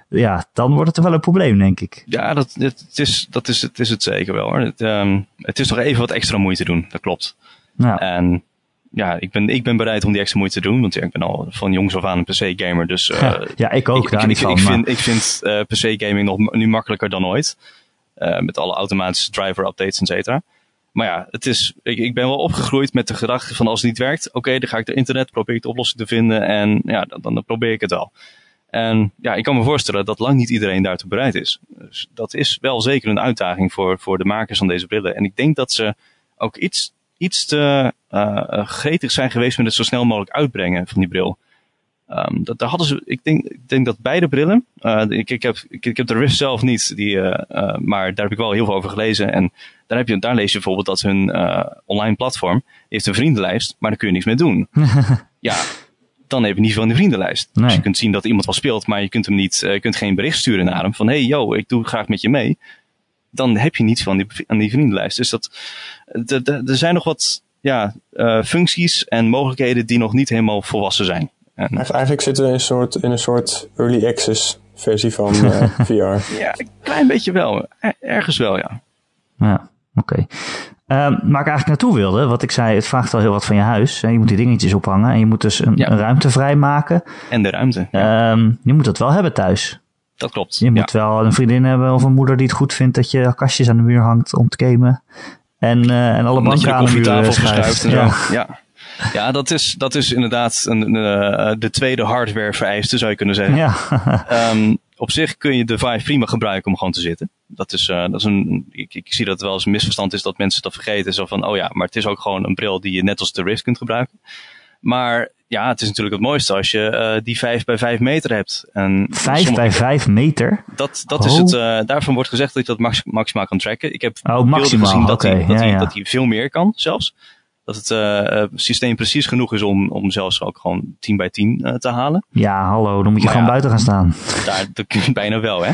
A: ja, dan wordt het er wel een probleem, denk ik.
C: Ja, dat, het, is, dat is, het is het zeker wel hoor. Het, um, het is toch even wat extra moeite doen. Dat klopt. Ja. En ja, ik ben, ik ben bereid om die extra moeite te doen. Want ja, ik ben al van jongs af aan een PC-gamer. Dus, uh,
A: ja, ik ook.
C: Ik, ik, ik, vind, ik vind uh, eh, PC-gaming nog nu makkelijker dan ooit. Uh, met alle automatische driver-updates, et cetera. Maar ja, het is, ik, ik ben wel opgegroeid met de gedachte van als het niet werkt, oké, dan ga ik de internet, probeer ik de oplossing te vinden en ja, dan, dan probeer ik het wel. En ja, ik kan me voorstellen dat lang niet iedereen daartoe bereid is. Dus dat is wel zeker een uitdaging voor, voor de makers van deze brillen. En ik denk dat ze ook iets iets te uh, gretig zijn geweest met het zo snel mogelijk uitbrengen van die bril. Um, dat, daar hadden ze, ik denk, ik denk dat beide brillen, uh, ik, ik, heb, ik, ik, heb de Rift zelf niet, die, uh, maar daar heb ik wel heel veel over gelezen. En daar, heb je, daar lees je bijvoorbeeld dat hun online platform heeft een vriendenlijst, maar daar kun je niks mee doen. [laughs] ja, dan heb je niet van de vriendenlijst. Nee. Dus je kunt zien dat iemand wel speelt, maar je kunt hem niet, je kunt geen bericht sturen naar hem van hey yo, ik doe graag met je mee dan heb je niets van die, aan die vriendenlijst. Dus dat, er zijn nog wat ja, uh, functies en mogelijkheden die nog niet helemaal volwassen zijn.
B: En, Eigenlijk zitten we in een soort, in een soort early access versie van [laughs] uh, VR.
C: Ja, een klein beetje wel. Ergens wel, ja.
A: Ja, oké. Okay. Uh, ehm, waar ik eigenlijk naartoe wilde, wat ik zei, het vraagt al heel wat van je huis. Je moet die dingetjes ophangen en je moet dus een, een ruimte vrijmaken.
C: En de ruimte.
A: Ja. Um, je moet dat wel hebben thuis.
C: Dat klopt.
A: Je moet wel een vriendin hebben of een moeder die het goed vindt dat je kastjes aan de muur hangt om te gamen. En, uh, en alle banken aan de muur eh, schuift.
C: Ja. ja. Ja, dat is, dat is inderdaad een, uh, de tweede hardware vereiste, zou je kunnen zeggen. Ja. um, [laughs] op zich kun je de Vive prima gebruiken om gewoon te zitten. Dat is, uh, dat is een, ik, ik, zie dat het wel eens een misverstand is dat mensen dat vergeten. Zo van, oh ja, maar het is ook gewoon een bril die je net als de Rift kunt gebruiken. Maar ja, het is natuurlijk het mooiste als je uh, die 5 bij 5 meter hebt. En
A: 5 bij 5 meter?
C: Dat, dat oh. is het, uh, daarvan wordt gezegd dat je dat max, maximaal kan tracken. Ik heb oh, beelden gezien dat, okay. hij, dat, ja, hij, dat hij veel meer kan zelfs. Dat het uh, systeem precies genoeg is om, om zelfs ook gewoon 10 bij 10 te halen.
A: Ja, hallo, dan moet je maar gewoon buiten gaan staan.
C: Daar, dat kun je [laughs] bijna wel, hè.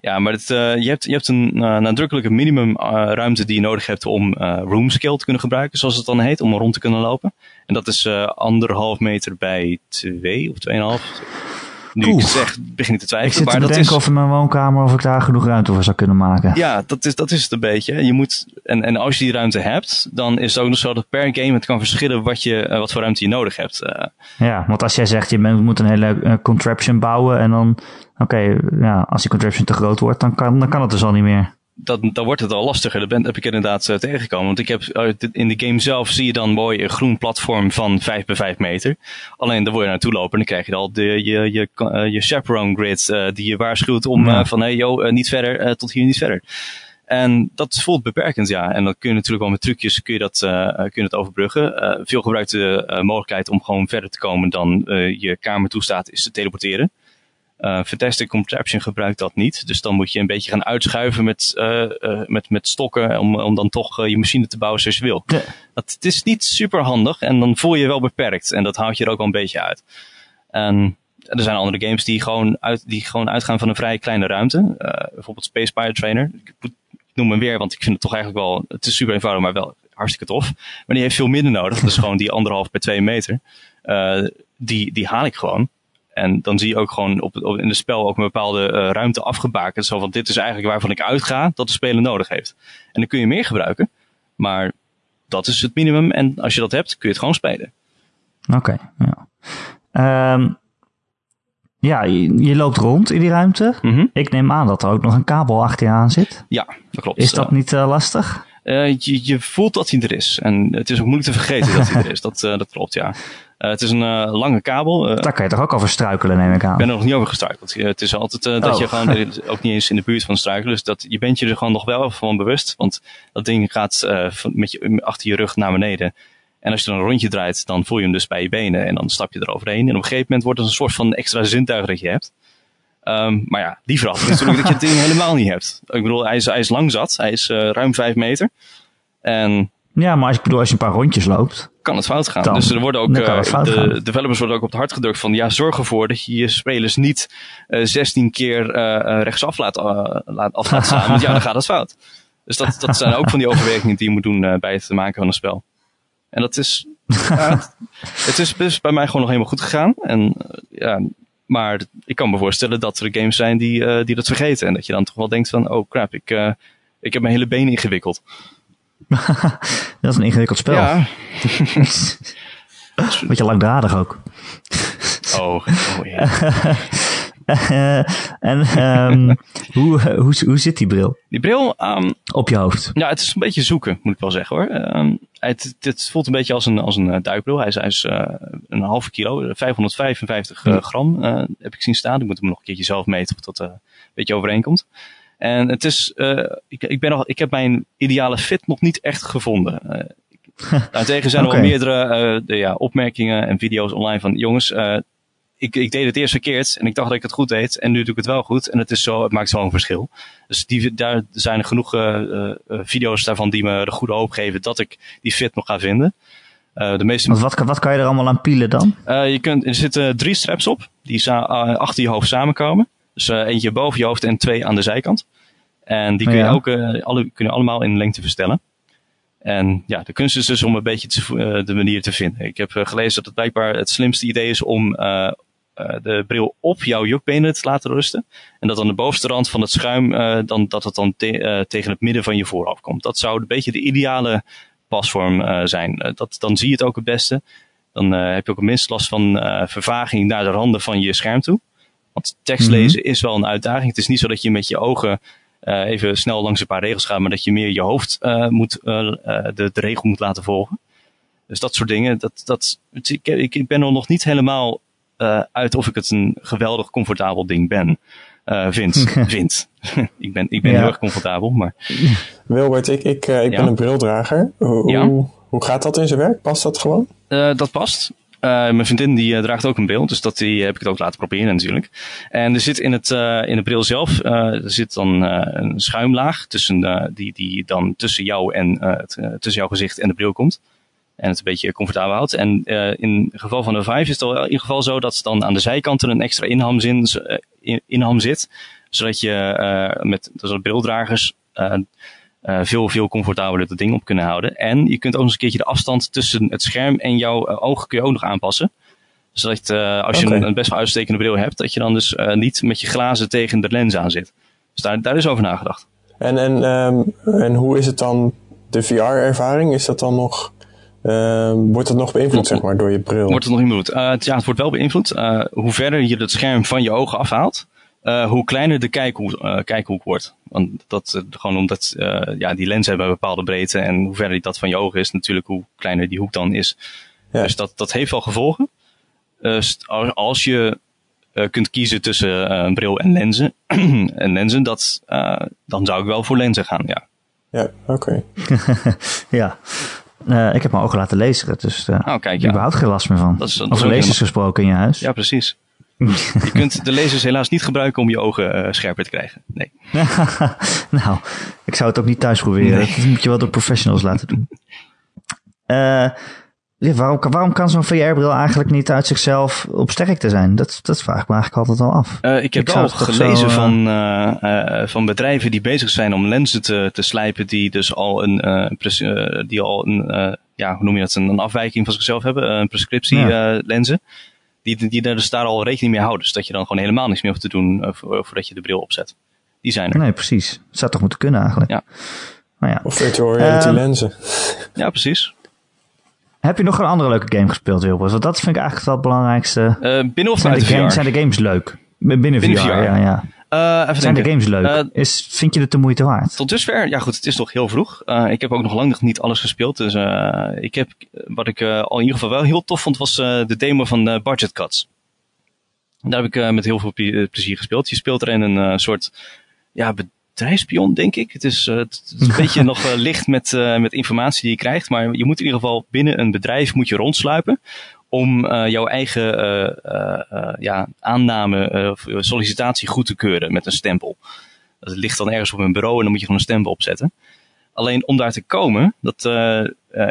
C: Ja, maar het, uh, je, hebt, je hebt een uh, nadrukkelijke minimum uh, ruimte die je nodig hebt om room scale te kunnen gebruiken, zoals het dan heet, om rond te kunnen lopen. En dat is anderhalf meter bij twee of tweeënhalf. Nu Oeh. ik zeg, begin ik te twijfelen.
A: Ik zit te bedenken is... of in mijn woonkamer of ik daar genoeg ruimte voor zou kunnen maken.
C: Ja, dat is, dat is het een beetje. Je moet, en, en als je die ruimte hebt, dan is het ook nog zo dat per game het kan verschillen wat, je, wat voor ruimte je nodig hebt.
A: Ja, want als jij zegt je moet een hele contraption bouwen en dan Oké, ja, als die contraption te groot wordt, dan kan, dan kan het dus al niet meer.
C: Dat, dan wordt het al lastiger. Dat ben, heb ik inderdaad uh, tegengekomen. Want ik heb, in de game zelf zie je dan mooi een groen platform van 5 bij 5 meter. Alleen dan wil je naartoe lopen en dan krijg je al de, je, je, uh, je chaperone grid uh, die je waarschuwt om van hey yo, niet verder, tot hier niet verder. En dat voelt beperkend, ja. En dan kun je natuurlijk wel met trucjes kun je dat, kun je dat overbruggen. veel gebruikte mogelijkheid om gewoon verder te komen dan je kamer toestaat is te teleporteren. Uh, Fantastic Contraption gebruikt dat niet. Dus dan moet je een beetje gaan uitschuiven met, uh, uh, met, met stokken om, om dan toch je machine te bouwen zoals je wil. Ja. Dat, het is niet super handig en dan voel je je wel beperkt. En dat houdt je er ook wel een beetje uit. En er zijn andere games die gewoon, uit, die gewoon uitgaan van een vrij kleine ruimte. bijvoorbeeld Space Pirate Trainer. Ik, noem hem weer, want ik vind het toch eigenlijk wel... Het is super eenvoudig, maar wel hartstikke tof. Maar die heeft veel minder nodig. Is [laughs] gewoon die anderhalf bij twee meter. die, die haal ik gewoon. En dan zie je ook gewoon op, op in het spel ook een bepaalde uh, ruimte afgebakend. Zo van dit is eigenlijk waarvan ik uitga dat de speler nodig heeft. En dan kun je meer gebruiken. Maar dat is het minimum. En als je dat hebt, kun je het gewoon spelen.
A: Oké, ja. Um, ja, je, je, loopt rond in die ruimte. Mm -hmm. Ik neem aan dat er ook nog een kabel achter je aan zit.
C: Ja, dat klopt.
A: Is dat niet uh, lastig?
C: Uh, je, je, voelt dat hij er is. En het is ook moeilijk te vergeten dat hij er is. [laughs] Dat, dat klopt, ja. Het is een lange kabel.
A: Daar kan je toch ook over struikelen, neem ik aan?
C: Ik ben er nog niet over gestruikeld. het is altijd dat je oh. gewoon [laughs] ook niet eens in de buurt van struikelen. Dus dat, je bent je er gewoon nog wel van bewust. Want dat ding gaat met je, achter je rug naar beneden. En als je dan een rondje draait, dan voel je hem dus bij je benen. En dan stap je eroverheen. En op een gegeven moment wordt het een soort van extra zintuig dat je hebt. Ehm, maar ja, die verandert natuurlijk [laughs] dat je het ding helemaal niet hebt. Ik bedoel, hij is, hij is lang zat. Hij is uh, ruim vijf meter. En
A: ja, maar als, ik bedoel, als je een paar rondjes loopt...
C: Kan het fout gaan. dus er worden ook, uh, de developers worden ook op het hart gedrukt van... ja, zorg ervoor dat je je spelers niet uh, eh, 16 keer rechtsaf laat, laat, af laat staan. want ja, dan gaat het fout. Dus dat, dat zijn ook van die overwegingen die je moet doen bij het maken van een spel. En dat is... het, het is dus bij mij gewoon nog helemaal goed gegaan. En ja, maar ik kan me voorstellen dat er games zijn die, uh, die dat vergeten. En dat je dan toch wel denkt van, oh crap, ik, uh, ik heb mijn hele been ingewikkeld. [laughs]
A: dat is een ingewikkeld spel. Ja. [laughs] Beetje langdradig ook.
C: Oh, oh ja.
A: Uh, [laughs] en um, hoe, hoe, hoe zit die bril?
C: Die bril... Um,
A: Op je hoofd?
C: Ja, het is een beetje zoeken, moet ik wel zeggen hoor. Um, het, het, voelt een beetje als een, als een uh, duikbril. Hij is, hij is uh, een halve kilo, 555 uh, gram heb ik zien staan. Ik moet hem nog een keertje zelf meten of dat een beetje overeenkomt. En het is, ik, ik, ben nog, ik heb mijn ideale fit nog niet echt gevonden. [laughs] Daartegen zijn er okay. wel meerdere de, ja, opmerkingen en video's online van jongens, ik, ik deed het eerst verkeerd en ik dacht dat ik het goed deed. En nu doe ik het wel goed. En het, is zo, het maakt zo'n verschil. Dus die, daar zijn genoeg uh, video's daarvan die me de goede hoop geven dat ik die fit nog ga vinden.
A: Uh, de meeste... wat, wat kan je er allemaal aan pielen dan?
C: je kunt, er zitten drie straps op die achter je hoofd samenkomen. Dus eentje boven je hoofd en twee aan de zijkant. En die kun je, ook, alle, kun je allemaal in lengte verstellen. En ja, de kunst is dus om een beetje te, de manier te vinden. Ik heb gelezen dat het blijkbaar het slimste idee is om de bril op jouw jukbenen te laten rusten. En dat dan de bovenste rand van het schuim, uh, dan, dat het dan te, uh, tegen het midden van je voorhoofd komt. Dat zou een beetje de ideale pasvorm zijn. dat, dan zie je het ook het beste. Dan heb je ook het minst last van vervaging naar de randen van je scherm toe. Want tekst mhm. lezen is wel een uitdaging. Het is niet zo dat je met je ogen even snel langs een paar regels gaat, maar dat je meer je hoofd moet, de, de regel moet laten volgen. Dus dat soort dingen. Dat, dat, ik, ik ben er nog niet helemaal uh, uit of ik het een geweldig comfortabel ding ben. Uh, vind. vind. ik ben, ik ben heel erg comfortabel, maar...
B: Wilbert, ik, ik, uh, ik ben een brildrager. Hoe, hoe, hoe, gaat dat in zijn werk? Past dat gewoon?
C: dat past. Mijn vriendin die draagt ook een bril, dus dat die heb ik het ook laten proberen natuurlijk. En er zit in, het, in de bril zelf er zit dan een schuimlaag tussen, die, die dan tussen jou en tussen jouw gezicht en de bril komt en het een beetje comfortabel houdt. En in het geval van de Vive is het al in ieder geval zo dat dan aan de zijkanten een extra inham, zit. Zodat je met de brildragers veel, veel comfortabeler het ding op kunnen houden. En je kunt ook eens een keertje de afstand tussen het scherm en jouw ogen kun je ook nog aanpassen. Zodat als je een, een, best wel uitstekende bril hebt, dat je dan dus niet met je glazen tegen de lens aan zit. Dus daar, daar is over nagedacht.
B: En, en, um, en hoe is het dan, de VR-ervaring? Is dat dan nog uh, wordt het nog beïnvloed, zeg maar, door je bril?
C: Wordt het nog beïnvloed? Uh, ja, het wordt wel beïnvloed. Uh, hoe verder je het scherm van je ogen afhaalt, uh, hoe kleiner de kijkhoek, kijkhoek wordt. Want dat, gewoon omdat ja, die lenzen hebben een bepaalde breedte en hoe verder dat van je ogen is, natuurlijk hoe kleiner die hoek dan is. Ja. Dus dat, dat heeft wel gevolgen. Dus als je kunt kiezen tussen een bril en lenzen, [clears throat] en lenzen dat, dan zou ik wel voor lenzen gaan, ja.
B: Ja, oké. [laughs]
A: ja, uh, ik heb mijn ogen laten lezen, dus uh, oh, kijk, ja. überhaupt geen last meer van. Dat is, Over lasers gesproken in je huis.
C: Ja, precies. Je kunt de lasers helaas niet gebruiken om je ogen uh, scherper te krijgen. Nee. [laughs]
A: nou, ik zou het ook niet thuis proberen. Nee. Dat moet je wel door professionals laten doen. Uh, ja, waarom, waarom kan zo'n VR-bril eigenlijk niet uit zichzelf op sterkte zijn? Dat, dat vraag ik me eigenlijk altijd al af.
C: Uh, ik heb ik wel gelezen zo, uh, van, uh, van bedrijven die bezig zijn om lenzen te, te slijpen die dus al een, die al een ja, hoe noem je dat, een, een afwijking van zichzelf hebben, een prescriptie ja. Die, die daar dus daar al rekening mee houden. Dus dat je dan gewoon helemaal niks meer hoeft te doen voordat je de bril opzet. Die zijn er.
A: Nee, precies. Dat zou toch moeten kunnen eigenlijk.
C: Ja.
B: Nou ja. Of virtual reality ehm, lenzen.
C: Ja, precies.
A: Heb je nog een andere leuke game gespeeld, Wilbert? Want dat vind ik eigenlijk wel het belangrijkste.
C: Uh, binnen of
A: zijn
C: de,
A: game, Zijn de games leuk? Binnen, binnen VR, VR, ja. ja. Uh, Zijn de games leuk? Uh, is, vind je het de moeite waard?
C: Tot dusver, ja goed, het is nog heel vroeg. Uh, ik heb ook nog lang nog niet alles gespeeld. Dus ik heb, wat ik al in ieder geval wel heel tof vond, was de demo van Budget Cuts. Daar heb ik met heel veel plezier gespeeld. Je speelt er in een soort ja, bedrijfspion, denk ik. Het is, het is een [laughs] beetje nog licht met, met informatie die je krijgt. Maar je moet in ieder geval binnen een bedrijf moet je rondsluipen om uh, jouw eigen uh, uh, ja, aanname, sollicitatie goed te keuren met een stempel. Dat ligt dan ergens op een bureau en dan moet je gewoon een stempel opzetten. Alleen om daar te komen, dat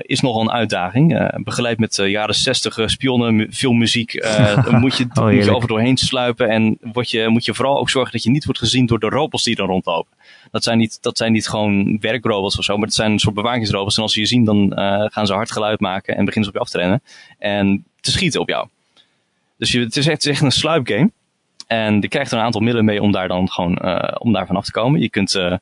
C: is nogal een uitdaging. begeleid met jaren 60 spionnen, veel muziek, [laughs] moet je, oh, moet je over doorheen sluipen. En word je, moet je vooral ook zorgen dat je niet wordt gezien door de robots die er rondlopen. Dat zijn niet, dat zijn niet gewoon werkrobots of zo, maar het zijn een soort bewakingsrobots. En als ze je zien, dan gaan ze hard geluid maken en beginnen ze op je af te rennen. En te schieten op jou. Dus je, het, is echt, een sluipgame. En je krijgt er een aantal middelen mee om daar dan gewoon uh, om daar vanaf te komen. Je kunt uh,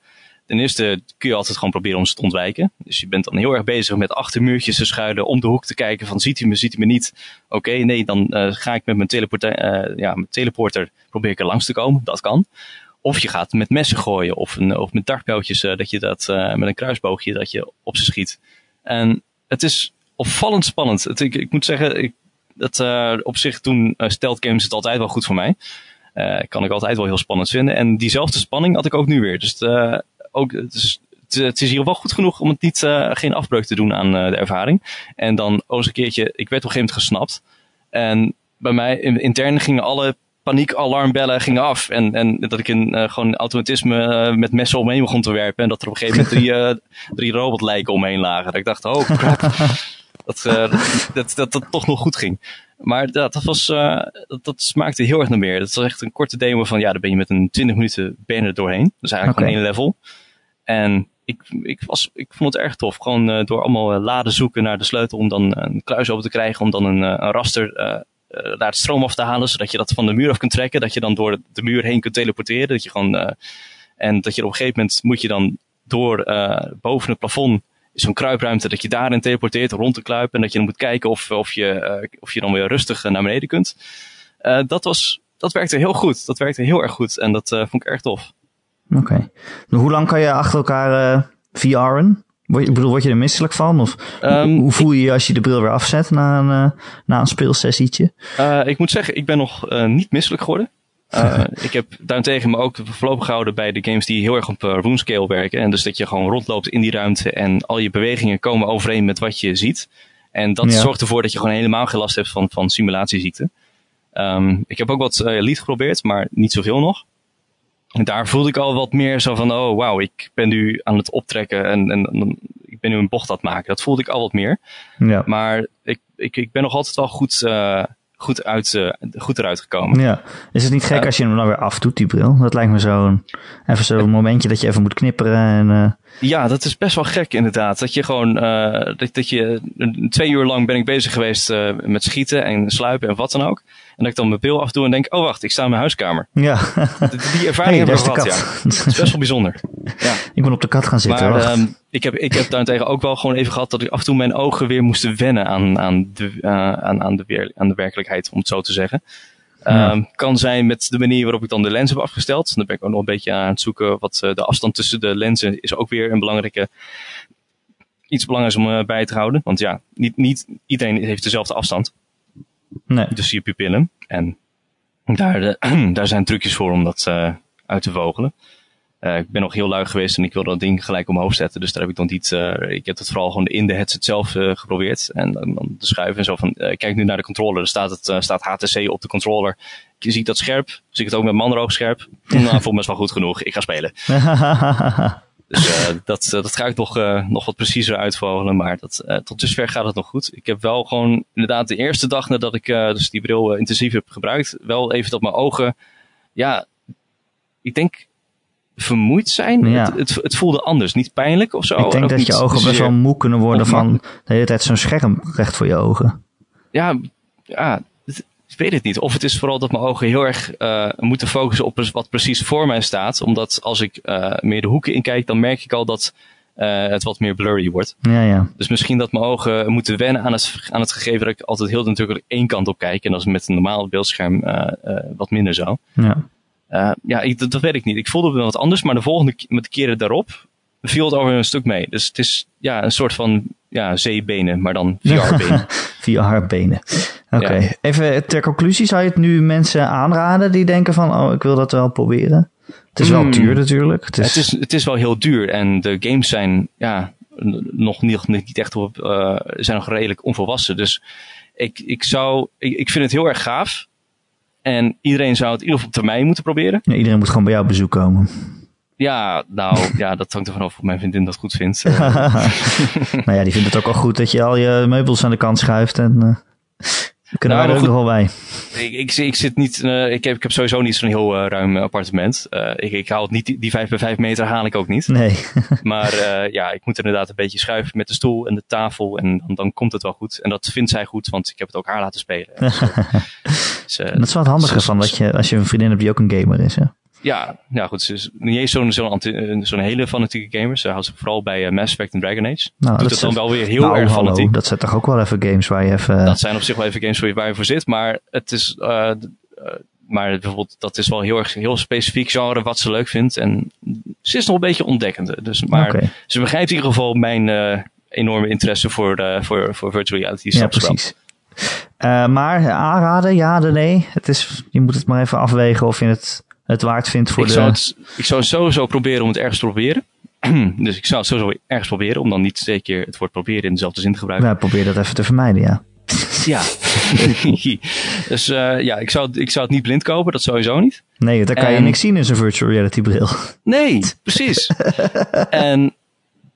C: ten eerste kun je altijd gewoon proberen om ze te ontwijken. Dus je bent dan heel erg bezig met achter muurtjes te schuilen, om de hoek te kijken van ziet hij me, ziet hij me niet. Oké, nee, dan uh, ga ik met mijn, teleporter, ja, mijn teleporter probeer ik er langs te komen. Dat kan. Of je gaat met messen gooien of, een, of met dartpijltjes dat je dat met een kruisboogje dat je op ze schiet. En het is opvallend spannend. Ik, ik moet zeggen, ik dat, uh, op zich toen uh, stealth games het altijd wel goed voor mij. Uh, kan ik altijd wel heel spannend vinden. En diezelfde spanning had ik ook nu weer. Dus ook, het is, het is hier wel goed genoeg om het niet, geen afbreuk te doen aan de ervaring. En dan ook eens een keertje, ik werd op een gegeven moment gesnapt. En bij mij intern gingen alle paniekalarmbellen gingen af. En, en dat ik in gewoon automatisme met messen omheen begon te werpen. En dat er op een gegeven moment drie, drie robotlijken omheen lagen. Dat ik dacht, oh crap. [laughs] Eh, [laughs] dat, dat, dat, dat, toch nog goed ging. Maar dat, dat, was, uh, dat, dat, smaakte heel erg naar meer. Dat was echt een korte demo van, ja, daar ben je met een 20 minuten ben er doorheen. Dus eigenlijk okay. gewoon één level. En ik, ik, was, ik vond het erg tof. Gewoon uh, door allemaal laden zoeken naar de sleutel om dan een kluis open te krijgen. Om dan een, een raster daar het stroom af te halen. Zodat je dat van de muur af kunt trekken. Dat je dan door de muur heen kunt teleporteren. Dat je gewoon, en dat je op een gegeven moment moet je dan door boven het plafond zo'n kruipruimte dat je daarin teleporteert rond te kruipen. En dat je dan moet kijken of, of, je, uh, of je dan weer rustig naar beneden kunt. Uh, dat, was, dat werkte heel goed. Dat werkte heel erg goed. En dat vond ik erg tof.
A: Oké. Okay. Nou, hoe lang kan je achter elkaar VR'en? Word je, bedoel, word je er misselijk van? Of um, hoe voel je je als je de bril weer afzet na een, na een speelsessietje?
C: ik moet zeggen, ik ben nog niet misselijk geworden. Uh, [laughs] ik heb daarentegen me ook voorlopig gehouden bij de games die heel erg op uh, room scale werken. En dus dat je gewoon rondloopt in die ruimte en al je bewegingen komen overeen met wat je ziet. En dat ja. zorgt ervoor dat je gewoon helemaal geen last hebt van, van simulatieziekte. Um, ik heb ook wat uh, Elite geprobeerd, maar niet zoveel nog. En daar voelde ik al wat meer zo van, oh wauw, ik ben nu aan het optrekken en, en, ik ben nu een bocht aan het maken. Dat voelde ik al wat meer. Ja. Maar ik, ik, ik ben nog altijd wel goed, uh, goed, uit, uh, goed eruit gekomen.
A: Ja. Is het niet gek als je hem dan weer afdoet, die bril? Dat lijkt me zo'n even zo'n momentje dat je even moet knipperen. En, uh...
C: Ja, dat is best wel gek inderdaad. Dat je gewoon, uh, dat, dat je, twee uur lang ben ik bezig geweest met schieten en sluipen en wat dan ook. En dat ik dan mijn bril afdoe en denk, oh wacht, ik sta in mijn huiskamer.
A: Ja.
C: Die, [laughs] ervaring hey, hebben we gehad, ja. [laughs] Dat is best wel bijzonder. Ja.
A: Ik ben op de kat gaan zitten.
C: Maar um, ik, heb, ik heb daarentegen ook wel gewoon even gehad dat ik af en toe mijn ogen weer moesten wennen aan, aan, de, uh, aan, aan, de, weer, aan de werkelijkheid, om het zo te zeggen. Ja. Um, kan zijn met de manier waarop ik dan de lens heb afgesteld. Dan ben ik ook nog een beetje aan het zoeken wat uh, de afstand tussen de lenzen is ook weer een belangrijke iets belangrijks om uh, bij te houden. Want ja, niet, niet iedereen heeft dezelfde afstand. Nee. Dus je pupillen. En daar, uh, [clears throat] daar zijn trucjes voor om dat uit te vogelen. Uh, ik ben nog heel lui geweest en ik wilde dat ding gelijk omhoog zetten. Dus daar heb ik dan niet. Uh, ik heb het vooral gewoon in de headset zelf uh, geprobeerd. En dan de schuiven en zo van. kijk nu naar de controller. Er staat, het, staat HTC op de controller. Je ziet dat scherp. Zie ik het ook met mijn andere scherp. [laughs] nou, volgens mij wel goed genoeg. Ik ga spelen. [laughs] dus dat, dat ga ik nog, nog wat preciezer uitvogelen. Maar dat, tot dusver gaat het nog goed. Ik heb wel gewoon inderdaad de eerste dag nadat ik dus die bril intensief heb gebruikt. Wel even dat mijn ogen. Ja, ik denk vermoeid zijn. Ja. Het, het, het, voelde anders, niet pijnlijk of zo.
A: Ik denk dat je ogen best wel moe kunnen worden van de hele tijd zo'n scherm recht voor je ogen.
C: Ja, ja, ik weet het niet. Of het is vooral dat mijn ogen heel erg uh, moeten focussen op wat precies voor mij staat. Omdat als ik uh, meer de hoeken in kijk, dan merk ik al dat uh, het wat meer blurry wordt.
A: Ja, ja.
C: Dus misschien dat mijn ogen moeten wennen aan het, aan het gegeven dat ik altijd heel natuurlijk één kant op kijk. En dat is met een normaal beeldscherm wat minder zo.
A: Ja.
C: Ja, ik, dat, dat, weet ik niet. Ik voelde me wat anders, maar de volgende met de keren daarop viel het over een stuk mee. Dus het is ja, een soort van ja, zeebenen, maar dan [laughs] VR-benen.
A: VR-benen. Oké, even ter conclusie. Zou je het nu mensen aanraden die denken van, oh, ik wil dat wel proberen? Het is wel hmm. duur natuurlijk.
C: Het is... Het, is, het is wel heel duur en de games zijn ja, nog niet, niet echt op, uh, zijn nog redelijk onvolwassen. Dus ik, ik zou, ik, ik vind het heel erg gaaf. En iedereen zou het in ieder geval op termijn moeten proberen.
A: Ja, iedereen moet gewoon bij jou op bezoek komen.
C: Ja, nou [laughs] ja, dat hangt er vanaf of mijn vriendin dat goed vindt. [laughs]
A: nou ja, die vindt het ook al goed dat je al je meubels aan de kant schuift. En uh, kunnen nou, er ook nog wel bij.
C: Ik, ik, ik, zit niet, uh, ik, heb, ik heb sowieso niet zo'n heel uh, ruim appartement. ik, ik haal het niet, die 5 bij 5 meter haal ik ook niet.
A: Nee. [laughs]
C: maar ja, ik moet inderdaad een beetje schuiven met de stoel en de tafel. En dan, dan komt het wel goed. En dat vindt zij goed, want ik heb het ook haar laten spelen. [laughs] Dus,
A: dus, dat is wel het handige van dat je, als je een vriendin hebt die ook een gamer is. Hè?
C: Ja, ja goed. Ze is niet eens zo'n zo'n eh, zo'n hele fanatieke gamer. Ze houdt zich vooral bij uh, Mass Effect en Dragon Age. Nou, Doet dat het dan wel weer heel nou, erg hallo, fanatiek.
A: Dat zijn toch ook wel even games waar je even...
C: Dat zijn op zich wel even games waar je, waar je voor zit. Maar het is... Uh, maar bijvoorbeeld, dat is wel heel erg heel specifiek genre wat ze leuk vindt. En ze is nog een beetje ontdekkende. Dus, maar ze begrijpt in ieder geval mijn uh, enorme interesse voor, uh, voor, voor virtual reality.
A: Ja, precies. Uh, maar aanraden, ja, nee. Het is, je moet het maar even afwegen of je het het waard vindt voor
C: ik
A: de...
C: Zou het, ik zou sowieso proberen om het ergens te proberen. [clears throat] dus ik zou het sowieso ergens proberen om dan niet twee keer het woord proberen in dezelfde zin te gebruiken.
A: Ja, probeer dat even te vermijden, ja. [laughs]
C: ja. [laughs] dus uh, ja, ik zou, ik zou het niet blind kopen, dat sowieso niet.
A: Nee, daar kan je niks zien in zo'n virtual reality bril.
C: Nee, precies. [laughs] en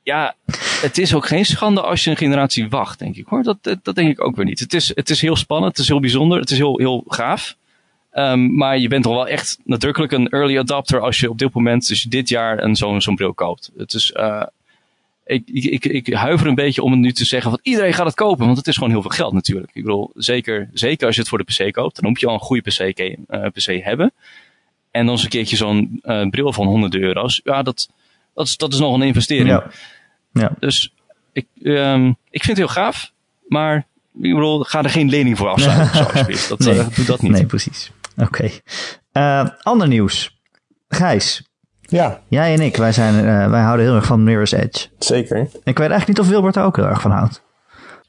C: ja, het is ook geen schande als je een generatie wacht, denk ik hoor. Dat, dat, dat, denk ik ook weer niet. Het is, het is heel spannend, het is heel bijzonder, het is heel, heel gaaf. Um, maar je bent toch wel echt nadrukkelijk een early adopter als je op dit moment, dus dit jaar, een zo'n zo'n bril koopt. Het is, uh, ik, ik, ik, huiver een beetje om het nu te zeggen van iedereen gaat het kopen, want het is gewoon heel veel geld natuurlijk. Ik bedoel, zeker, zeker als je het voor de PC koopt, dan moet je al een goede PC, uh, PC hebben. En dan eens een keertje zo'n uh, bril van honderden euro's. Ja, dat, dat, is, dat is nog een investering. Ja. ja. Dus ik, um, ik vind het heel gaaf, maar ik bedoel, ga er geen lening voor afsluiten, [laughs] alsjeblieft. Dat, nee. doe dat niet.
A: Nee, precies. [laughs] Oké. Okay. Uh, ander nieuws. Gijs.
B: Ja.
A: Jij en ik, wij, zijn, uh, wij houden heel erg van Mirror's Edge.
B: Zeker. Ik
A: weet eigenlijk niet of Wilbert er ook heel erg van houdt.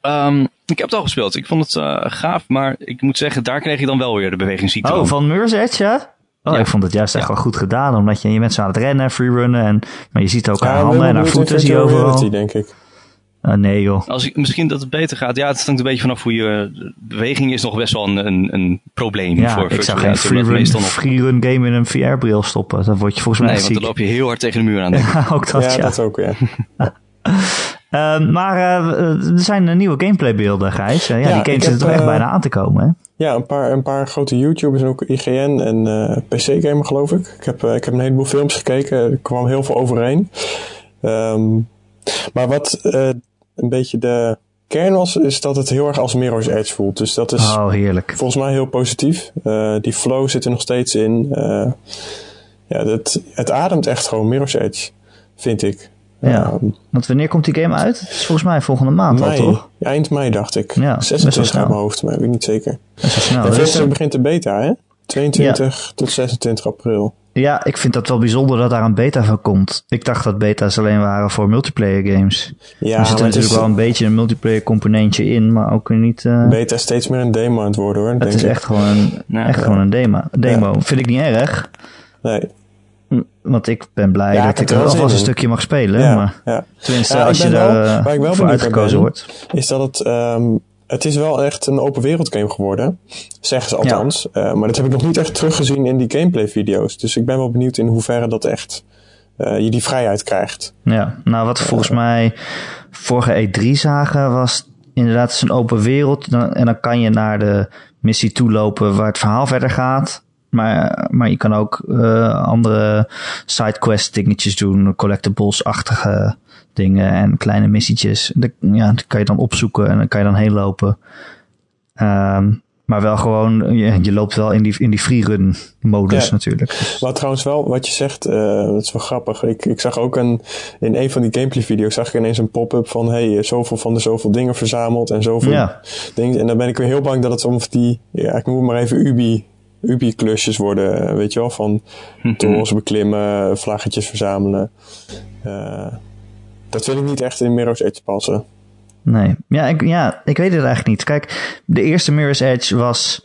C: Um, ik heb het al gespeeld. Ik vond het uh, gaaf, maar ik moet zeggen, daar kreeg je dan wel weer de bewegingsziekte.
A: Oh, van Mirror's Edge, ja? Oh, ja. ik vond het juist echt wel goed gedaan, omdat je, je zo aan het rennen, freerunnen, en, maar je ziet ook haar handen en haar voeten zie je overal.
B: denk ik.
A: Uh, nee joh.
C: Als ik, misschien dat het beter gaat. Ja, het hangt een beetje vanaf hoe je... Beweging is nog best wel een, een, een probleem
A: ja,
C: voor
A: ik zou geen free nog... free run game in een VR-bril stoppen. Dan word je volgens mij
C: Nee, want dan loop je heel hard tegen de muur aan. [laughs]
A: ja, ook dat, ja.
B: ja. dat ook, ja.
A: uh, [laughs] maar uh, er zijn nieuwe gameplaybeelden, Gijs. ja, die games zitten er echt bijna aan te komen, hè?
B: Ja, een paar, een paar grote YouTubers en ook IGN en PC-gamer, geloof ik. Ik heb, ik heb een heleboel films gekeken. Er kwam heel veel overeen. Um, maar wat een beetje de kern was, is dat het heel erg als Mirror's Edge voelt. Dus dat is
A: oh, heerlijk.
B: volgens mij heel positief. Uh, die flow zit er nog steeds in. Uh, ja, het, het ademt echt gewoon Mirror's Edge, vind ik.
A: Ja, um, want wanneer komt die game uit? Het is volgens mij volgende maand
B: mei,
A: al, toch?
B: Eind mei, dacht ik. Ja, 26 uit mijn hoofd, maar weet ik niet zeker.
A: Best wel snel.
B: En dus, begint de beta, hè? 22 ja. tot 26 april.
A: Ja, ik vind dat wel bijzonder dat daar een beta van komt. Ik dacht dat beta's alleen waren voor multiplayer games. Ja, er zit natuurlijk wel een beetje een multiplayer componentje in, maar ook niet... Uh...
B: Beta is steeds meer een demo aan het worden hoor.
A: Het is echt gewoon een, echt gewoon een demo. demo. Vind ik niet erg.
B: Nee.
A: Want ik ben blij dat ik er alvast een stukje mag spelen. Ja, maar ja. tenminste, als je daar waar ik wel voor uitgekozen wordt.
B: Is dat het um, het is wel echt een open wereld game geworden. Zeggen ze althans. Uh, maar dat heb ik nog niet echt teruggezien in die gameplay video's. Dus ik ben wel benieuwd in hoeverre dat echt uh, je die vrijheid krijgt.
A: Ja, nou wat volgens uh, mij vorige E3 zagen was inderdaad een open wereld. En dan kan je naar de missie toe lopen waar het verhaal verder gaat. Maar, maar je kan ook andere sidequest dingetjes doen, collectibles-achtige dingen en kleine missietjes. De, ja, dat kan je dan opzoeken en dan kan je dan heen lopen. Um, maar wel gewoon, je, je, loopt wel in die, in die freerun modus ja. natuurlijk.
B: Dus. Wat trouwens wel, wat je zegt, uh, dat is wel grappig. Ik, ik zag ook een, in een van die gameplay video's zag ik ineens een pop-up van, hey, zoveel van de zoveel dingen verzameld en zoveel ja. dingen. En dan ben ik weer heel bang dat het om die, ja, ik noem het maar even Ubi Ubi-klusjes worden, weet je wel, van torens beklimmen, vlaggetjes verzamelen. Uh, dat vind ik niet echt in Mirror's Edge passen.
A: Nee, ja ik, ja, ik weet het eigenlijk niet. Kijk, de eerste Mirror's Edge was,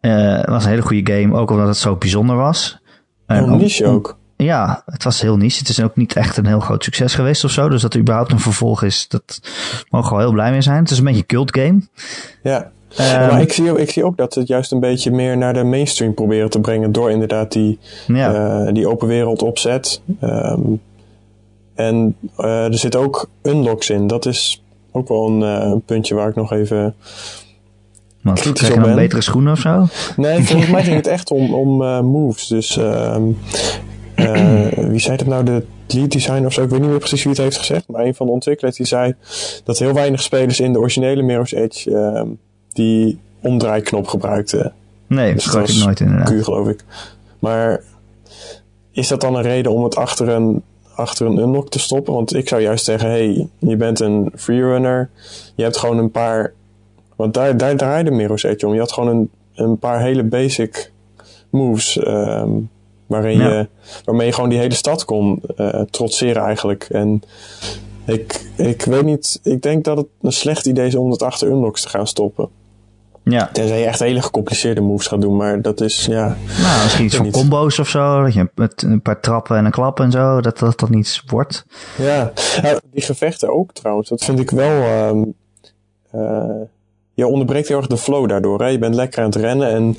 A: uh, was een hele goede game, ook omdat het zo bijzonder was.
B: Heel niche ook.
A: Ja, het was heel niche. Het is ook niet echt een heel groot succes geweest of zo. Dus dat er überhaupt een vervolg is, dat mogen we wel heel blij mee zijn. Het is een beetje een cult game.
B: Ja, um, maar ik zie, ik zie ook dat ze het juist een beetje meer naar de mainstream proberen te brengen. Door inderdaad die, ja. uh, die open wereld opzet. Um, en uh, er zit ook unlocks in. Dat is ook wel een uh, puntje waar ik nog even
A: Wat, kritisch op ben. een betere schoenen of zo?
B: Nee, volgens mij ging het echt om, om uh, moves. Dus um, wie zei dat nou? De lead designer of zo? Ik weet niet meer precies wie het heeft gezegd. Maar een van de ontwikkelaars die zei dat heel weinig spelers in de originele Mirror's Edge uh, die omdraaiknop gebruikten.
A: Nee, dus dat ik nooit inderdaad.
B: Kuur, geloof ik. Maar is dat dan een reden om het achter een achter een unlock te stoppen. Want ik zou juist zeggen, hey, je bent een freerunner. Je hebt gewoon een paar... Want daar, daar draaide Mirror's Edge om. Je had gewoon een, een paar hele basic moves. Um, waarin ja. je, waarmee je gewoon die hele stad kon uh, trotseren eigenlijk. En ik, ik weet niet... Ik denk dat het een slecht idee is om het achter unlocks te gaan stoppen.
A: Ja.
B: Tenzij je echt hele gecompliceerde moves gaat doen, maar dat is, ja...
A: Nou, misschien iets van combo's of zo, dat je met een paar trappen en een klap en zo, dat dat, dat niets wordt.
B: Ja, nou, die gevechten ook trouwens, dat vind ik wel... Um, uh, je onderbreekt heel erg de flow daardoor. Hè? Je bent lekker aan het rennen en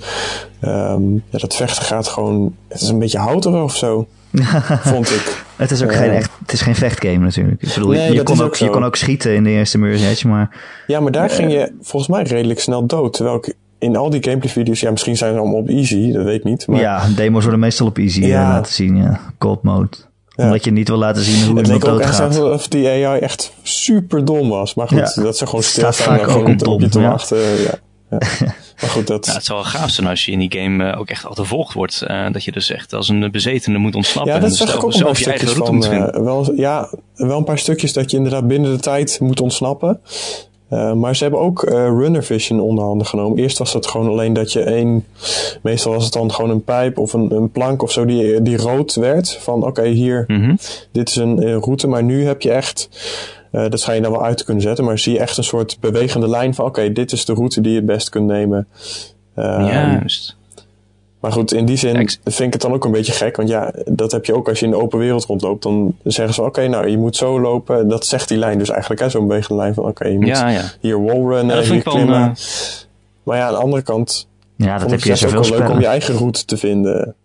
B: um, ja, dat vechten gaat gewoon... Het is een beetje houterig of zo, [laughs] vond ik.
A: Het is ook uh, geen echt, het is geen vechtgame natuurlijk. Ik bedoel, nee, je, kon ook, ook je kon ook schieten in de eerste Mirror's Edge, maar...
B: Ja, maar daar uh, ging je volgens mij redelijk snel dood. Terwijl ik in al die gameplay video's, ja, misschien zijn ze allemaal op easy, dat weet ik niet. Maar...
A: Ja, demo's worden meestal op easy ja. laten zien, ja. Cold mode. Ja. Omdat je niet wil laten zien hoe het, het dood gaat.
B: Het of die AI echt super dom was. Maar goed, ja. dat ze gewoon stilstaan en gewoon op, op je te wachten. Ja. Ja. [laughs] Maar goed, dat...
C: Ja, het zou wel gaaf zijn als je in die game uh, ook echt achtervolgd wordt. Uh, dat je dus echt als een bezetene moet ontsnappen.
B: Ja, dat
C: en
B: zag ik ook je eigen route van. Uh, wel, ja, wel een paar stukjes dat je inderdaad binnen de tijd moet ontsnappen. Uh, maar ze hebben ook uh, runner vision onder handen genomen. Eerst was het gewoon alleen dat je één... Meestal was het dan gewoon een pijp of een, een plank of zo die, die rood werd. Van oké, okay, hier, mm -hmm. dit is een, een route. Maar nu heb je echt... Uh, dat schijn je dan wel uit te kunnen zetten. Maar zie je echt een soort bewegende lijn van... Oké, okay, dit is de route die je het best kunt nemen.
C: Juist.
B: Maar goed, in die zin ja, vind ik het dan ook een beetje gek. Want ja, dat heb je ook als je in de open wereld rondloopt. Dan zeggen ze, oké, okay, nou, je moet zo lopen. Dat zegt die lijn dus eigenlijk, hè. Zo'n bewegende lijn van, oké, okay, je moet
C: ja, ja.
B: hier wallrunnen, hier klimmen. Wel, uh... Maar ja, aan de andere kant...
A: Ja, dat heb je zoveel
B: ook
A: wel
B: leuk om je eigen route te vinden.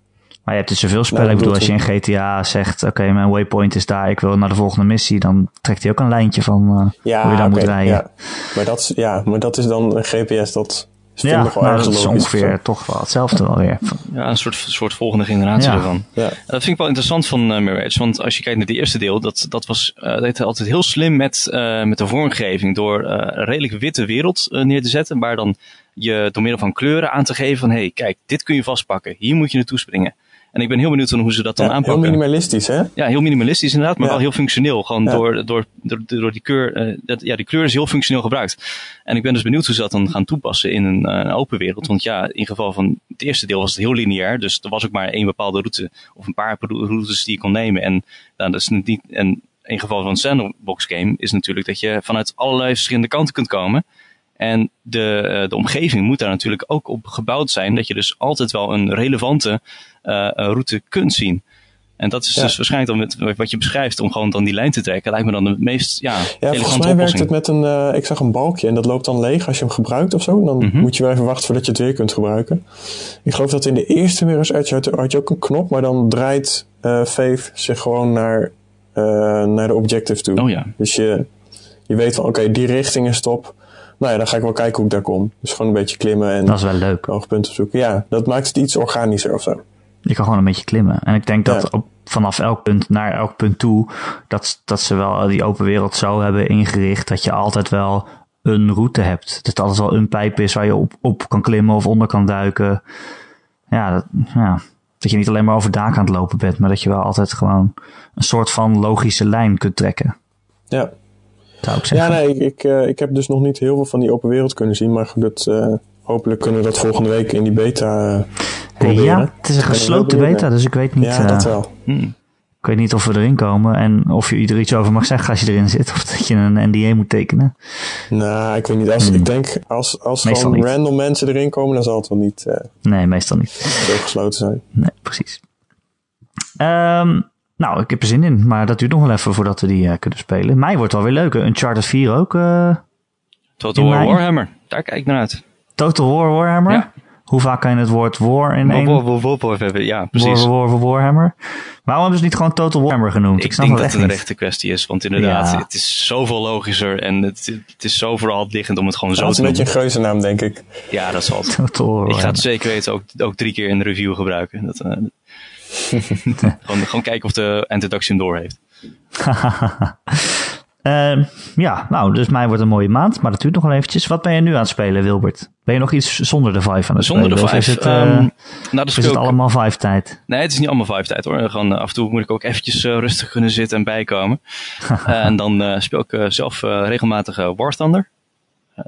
A: Maar je hebt dus zoveel spellen. Nou, ik bedoel, als je in GTA zegt, oké, okay, mijn waypoint is daar, ik wil naar de volgende missie, dan trekt hij ook een lijntje van uh,
B: ja,
A: hoe je dan
B: okay,
A: moet rijden.
B: Ja. Maar, dat, ja, maar dat is dan een GPS dat
A: ja, nou, dat is ongeveer toch wel hetzelfde wel weer.
C: Ja, een soort, soort volgende generatie
A: ja.
C: ervan.
B: Ja.
C: Dat vind ik wel interessant van uh, Mirage. Want als je kijkt naar het eerste deel, dat, dat was uh, dat altijd heel slim met, uh, met de vormgeving. Door een redelijk witte wereld neer te zetten. Maar dan je door middel van kleuren aan te geven van... hé, hey, kijk, dit kun je vastpakken. Hier moet je naartoe springen. En ik ben heel benieuwd hoe ze dat dan
B: ja,
C: aanpakken.
B: Heel minimalistisch, hè?
C: Ja, heel minimalistisch inderdaad, maar ja. wel heel functioneel. Gewoon ja. door, door, door, door die kleur. Uh, dat, ja, die kleur is heel functioneel gebruikt. En ik ben dus benieuwd hoe ze dat dan gaan toepassen in een, uh, een open wereld. Want ja, in geval van het eerste deel was het heel lineair. Dus er was ook maar één bepaalde route. Of een paar routes die je kon nemen. En nou, dat is niet. En in geval van een sandbox game is natuurlijk dat je vanuit allerlei verschillende kanten kunt komen. En de, uh, de omgeving moet daar natuurlijk ook op gebouwd zijn. Dat je dus altijd wel een relevante uh, route kunt zien. En dat is ja. dus waarschijnlijk dan met wat je beschrijft om gewoon dan die lijn te trekken. Lijkt me dan de meest ja,
B: ja volgens mij werkt het met een, uh, ik zag een balkje en dat loopt dan leeg als je hem gebruikt of zo. Dan mm -hmm. moet je wel even wachten voordat je het weer kunt gebruiken. Ik geloof dat in de eerste Mirror's had, had je ook een knop, maar dan draait uh, Faith zich gewoon naar, uh, naar de objective toe.
C: Oh ja.
B: Dus je, je weet van oké, okay, die richting is top. Nou ja, dan ga ik wel kijken hoe ik daar kom. Dus gewoon een beetje klimmen en
A: dat is wel leuk.
B: hoogpunten zoeken. Ja, dat maakt het iets organischer of zo.
A: Je kan gewoon een beetje klimmen. En ik denk dat ja. op, vanaf elk punt naar elk punt toe, dat, dat ze wel die open wereld zo hebben ingericht dat je altijd wel een route hebt. Dat het altijd wel een pijp is waar je op, op kan klimmen of onder kan duiken. Ja dat, ja, dat je niet alleen maar over daken aan het lopen bent, maar dat je wel altijd gewoon een soort van logische lijn kunt trekken.
B: Ja.
A: Zou ik zeggen.
B: Ja, nee, ik, ik, uh, ik heb dus nog niet heel veel van die open wereld kunnen zien, maar dat, uh, hopelijk kunnen we dat volgende week in die beta uh,
A: proberen. Ja, het is een gesloten beta, dus ik weet niet...
B: Ja, dat wel.
C: Hmm.
A: Ik weet niet of we erin komen en of je er iets over mag zeggen als je erin zit. [laughs] Of dat je een NDA moet tekenen.
B: Nou, ik weet niet. Als, Ik denk als, als gewoon random mensen erin komen, dan zal het wel niet. Uh,
A: nee, meestal niet.
B: Heel gesloten zijn.
A: Nee, precies. Um, nou, ik heb er zin in, maar dat duurt nog wel even voordat we die uh, kunnen spelen. Mij wordt wel weer leuk. Een Charter 4 ook. Uh,
C: Total War Warhammer, daar kijk ik naar uit.
A: Total War Warhammer?
C: Ja.
A: Hoe vaak kan je het woord war in één...
C: War, war, war, war, hebben, ja, precies.
A: War, war, Warhammer. Waarom hebben ze niet gewoon Total Warhammer genoemd?
C: Ik,
A: ik snap
C: denk
A: dat
C: het een rechte kwestie is, want inderdaad, ja. het is zoveel logischer en het, het is zo vooral liggend om het gewoon zo te
B: doen. Dat is een beetje een geuzennaam, denk ik.
C: Ja, dat zal het.
A: Total War,
C: ik ga het zeker weten ook, ook drie keer in de review gebruiken. Dat, uh, [laughs] gewoon, gewoon kijken of de introduction door heeft.
A: Uh, [laughs] ja, nou, dus mij wordt een mooie maand, maar dat duurt nog wel eventjes. Wat ben je nu aan het spelen, Wilbert? Ben je nog iets zonder de Vive aan het
C: zonder
A: spelen?
C: Zonder de Vive?
A: Is het, uh,
C: um, nou,
A: is het allemaal Vive tijd?
C: Nee, het is niet allemaal Vive tijd hoor. Gewoon, uh, af en toe moet ik ook eventjes uh, rustig kunnen zitten en bijkomen. [laughs] en dan speel ik zelf regelmatig War Thunder.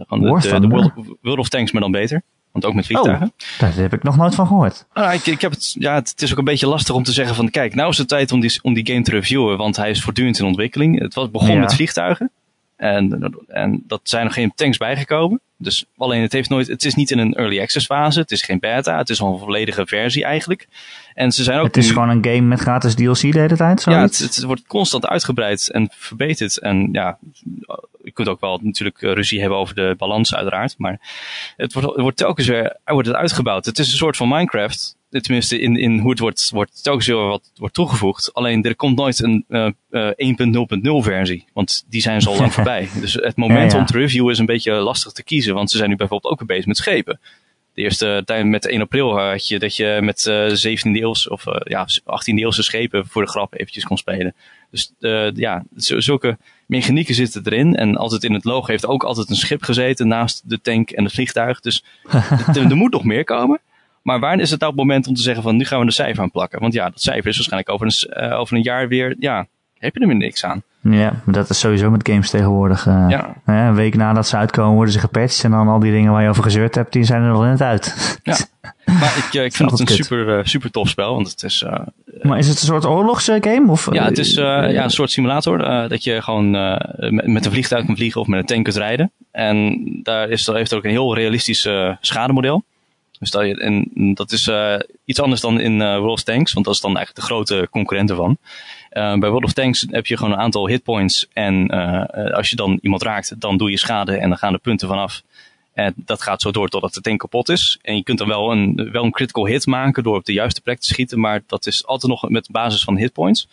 A: War
C: de, de, de World, World, of Tanks, maar dan beter. Want ook met vliegtuigen.
A: Oh, daar heb ik nog nooit van gehoord.
C: Nou, ik, ik heb het, ja, het is ook een beetje lastig om te zeggen van... Kijk, nou is het tijd om die, om die game te reviewen. Want hij is voortdurend in ontwikkeling. Het was begon
A: Ja.
C: met vliegtuigen. En, en dat zijn nog geen tanks bijgekomen. Dus alleen het heeft nooit, het is niet in een early access fase. Het is geen beta. Het is al een volledige versie eigenlijk. En ze zijn ook
A: Het is
C: nu-
A: gewoon een game met gratis DLC de hele tijd,
C: ja,
A: zoiets?
C: het, het wordt constant uitgebreid en verbeterd. En ja, je kunt ook wel natuurlijk eh, ruzie hebben over de balans uiteraard. Maar het wordt, het wordt telkens weer er wordt het uitgebouwd. Het is een soort van Minecraft. Tenminste, in, in hoe het wordt, wordt telkens weer wat wordt toegevoegd. Alleen er komt nooit een eh, eh, 1.0.0 versie. Want die zijn zo lang [laughs] voorbij. Dus het moment
A: Ja, ja.
C: om te reviewen is een beetje lastig te kiezen. Want ze zijn nu bijvoorbeeld ook weer bezig met schepen. De eerste tijd met 1 april had je dat je met eh 17e eeuws of eh, ja, 18e eeuwse schepen voor de grap eventjes kon spelen. Dus eh, ja, zulke mechanieken zitten erin. En altijd in het logo heeft ook altijd een schip gezeten naast de tank en het vliegtuig. Dus [laughs] er, moet nog meer komen. Maar waar is het nou het moment om te zeggen van nu gaan we een cijfer aan plakken? Want ja, dat cijfer is waarschijnlijk over een, eh, over een jaar weer, ja, heb je er weer niks aan.
A: Ja, maar dat is sowieso met games tegenwoordig.
C: Ja.
A: hè, een week nadat ze uitkomen worden ze gepatcht en dan al die dingen waar je over gezeurd hebt, die zijn er nog net uit.
C: Ja. [laughs] Maar ik, eh, ik vind het een
A: kut.
C: super, eh, super tof spel, want het is,
A: Maar is het een soort oorlogsgame? Of,
C: Ja, het is ja, een soort simulator. dat je gewoon met, met een vliegtuig kan vliegen of met een tank kunt rijden. En daar is, heeft ook een heel realistisch schademodel. Dus dat, je- en dat is eh, iets anders dan in eh World of Tanks, want dat is dan eigenlijk de grote concurrent ervan. Eh, bij World of Tanks heb je gewoon een aantal hitpoints. En als je dan iemand raakt, dan doe je schade en dan gaan de punten vanaf. En dat gaat zo door totdat de tank kapot is. En je kunt dan wel een, wel een critical hit maken door op de juiste plek te schieten. Maar dat is altijd nog met basis van hitpoints.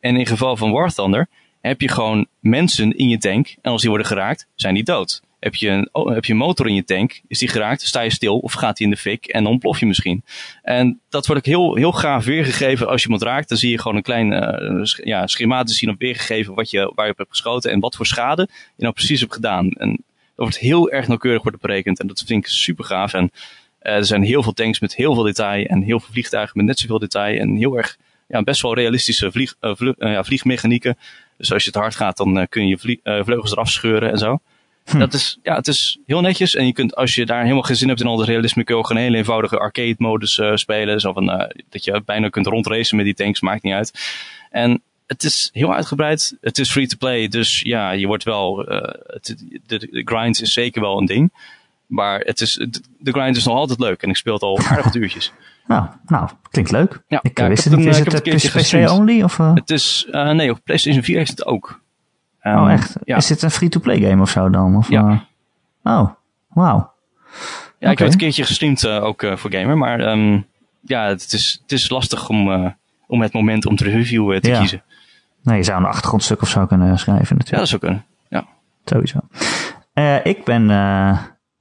C: En in geval van War Thunder heb je gewoon mensen in je tank. En als die worden geraakt, zijn die dood. Heb je een, oh, heb je motor in je tank, is die geraakt, sta je stil of gaat die in de fik en dan ontplof je misschien. En dat wordt ook heel, heel gaaf weergegeven. Als je iemand raakt, dan zie je gewoon een klein eh, ja, schematisch zien op weergegeven wat je, waar je op hebt geschoten en wat voor schade je nou precies hebt gedaan. En dat wordt heel erg nauwkeurig wordt berekend en dat vind ik super gaaf. En eh, er zijn heel veel tanks met heel veel detail en heel veel vliegtuigen met net zoveel detail en heel erg, ja, best wel realistische vlieg, eh, ja, vliegmechanieken. Dus als je te hard gaat, dan kun je vlie- vleugels eraf scheuren en zo. Dat is, ja, het is heel netjes. En je kunt, als je daar helemaal geen zin hebt in al dat realisme, kun je ook een hele eenvoudige arcade modus eh, spelen. Zo van, eh, dat je bijna kunt rondracen met die tanks, maakt niet uit. En het is heel uitgebreid. Het is free to play. Dus ja, je wordt wel, eh, het, de, de grind is zeker wel een ding. Maar het is, de, grind is nog altijd leuk. En ik speel het al [laughs] aardig wat uurtjes.
A: Nou, nou, klinkt leuk.
C: Ja,
A: ik
C: ja,
A: wist het niet. Is het
C: keertje
A: PC only? Of?
C: Het is, nee, op PlayStation 4 heeft het ook.
A: Oh,
C: Ehm,
A: echt?
C: Ja.
A: Is dit een free-to-play game of zo dan? Of,
C: Ja.
A: eh? oh, wauw.
C: Ja, ik heb het een keertje gestreamd eh, ook eh, voor Gamer. Maar ehm, ja, het is, het is lastig om, om het moment om te reviewen te
A: Ja.
C: kiezen.
A: Nee, je zou een achtergrondstuk of zo kunnen schrijven
C: Ja,
A: natuurlijk.
C: dat zou kunnen. Ja.
A: Sowieso. Ik ben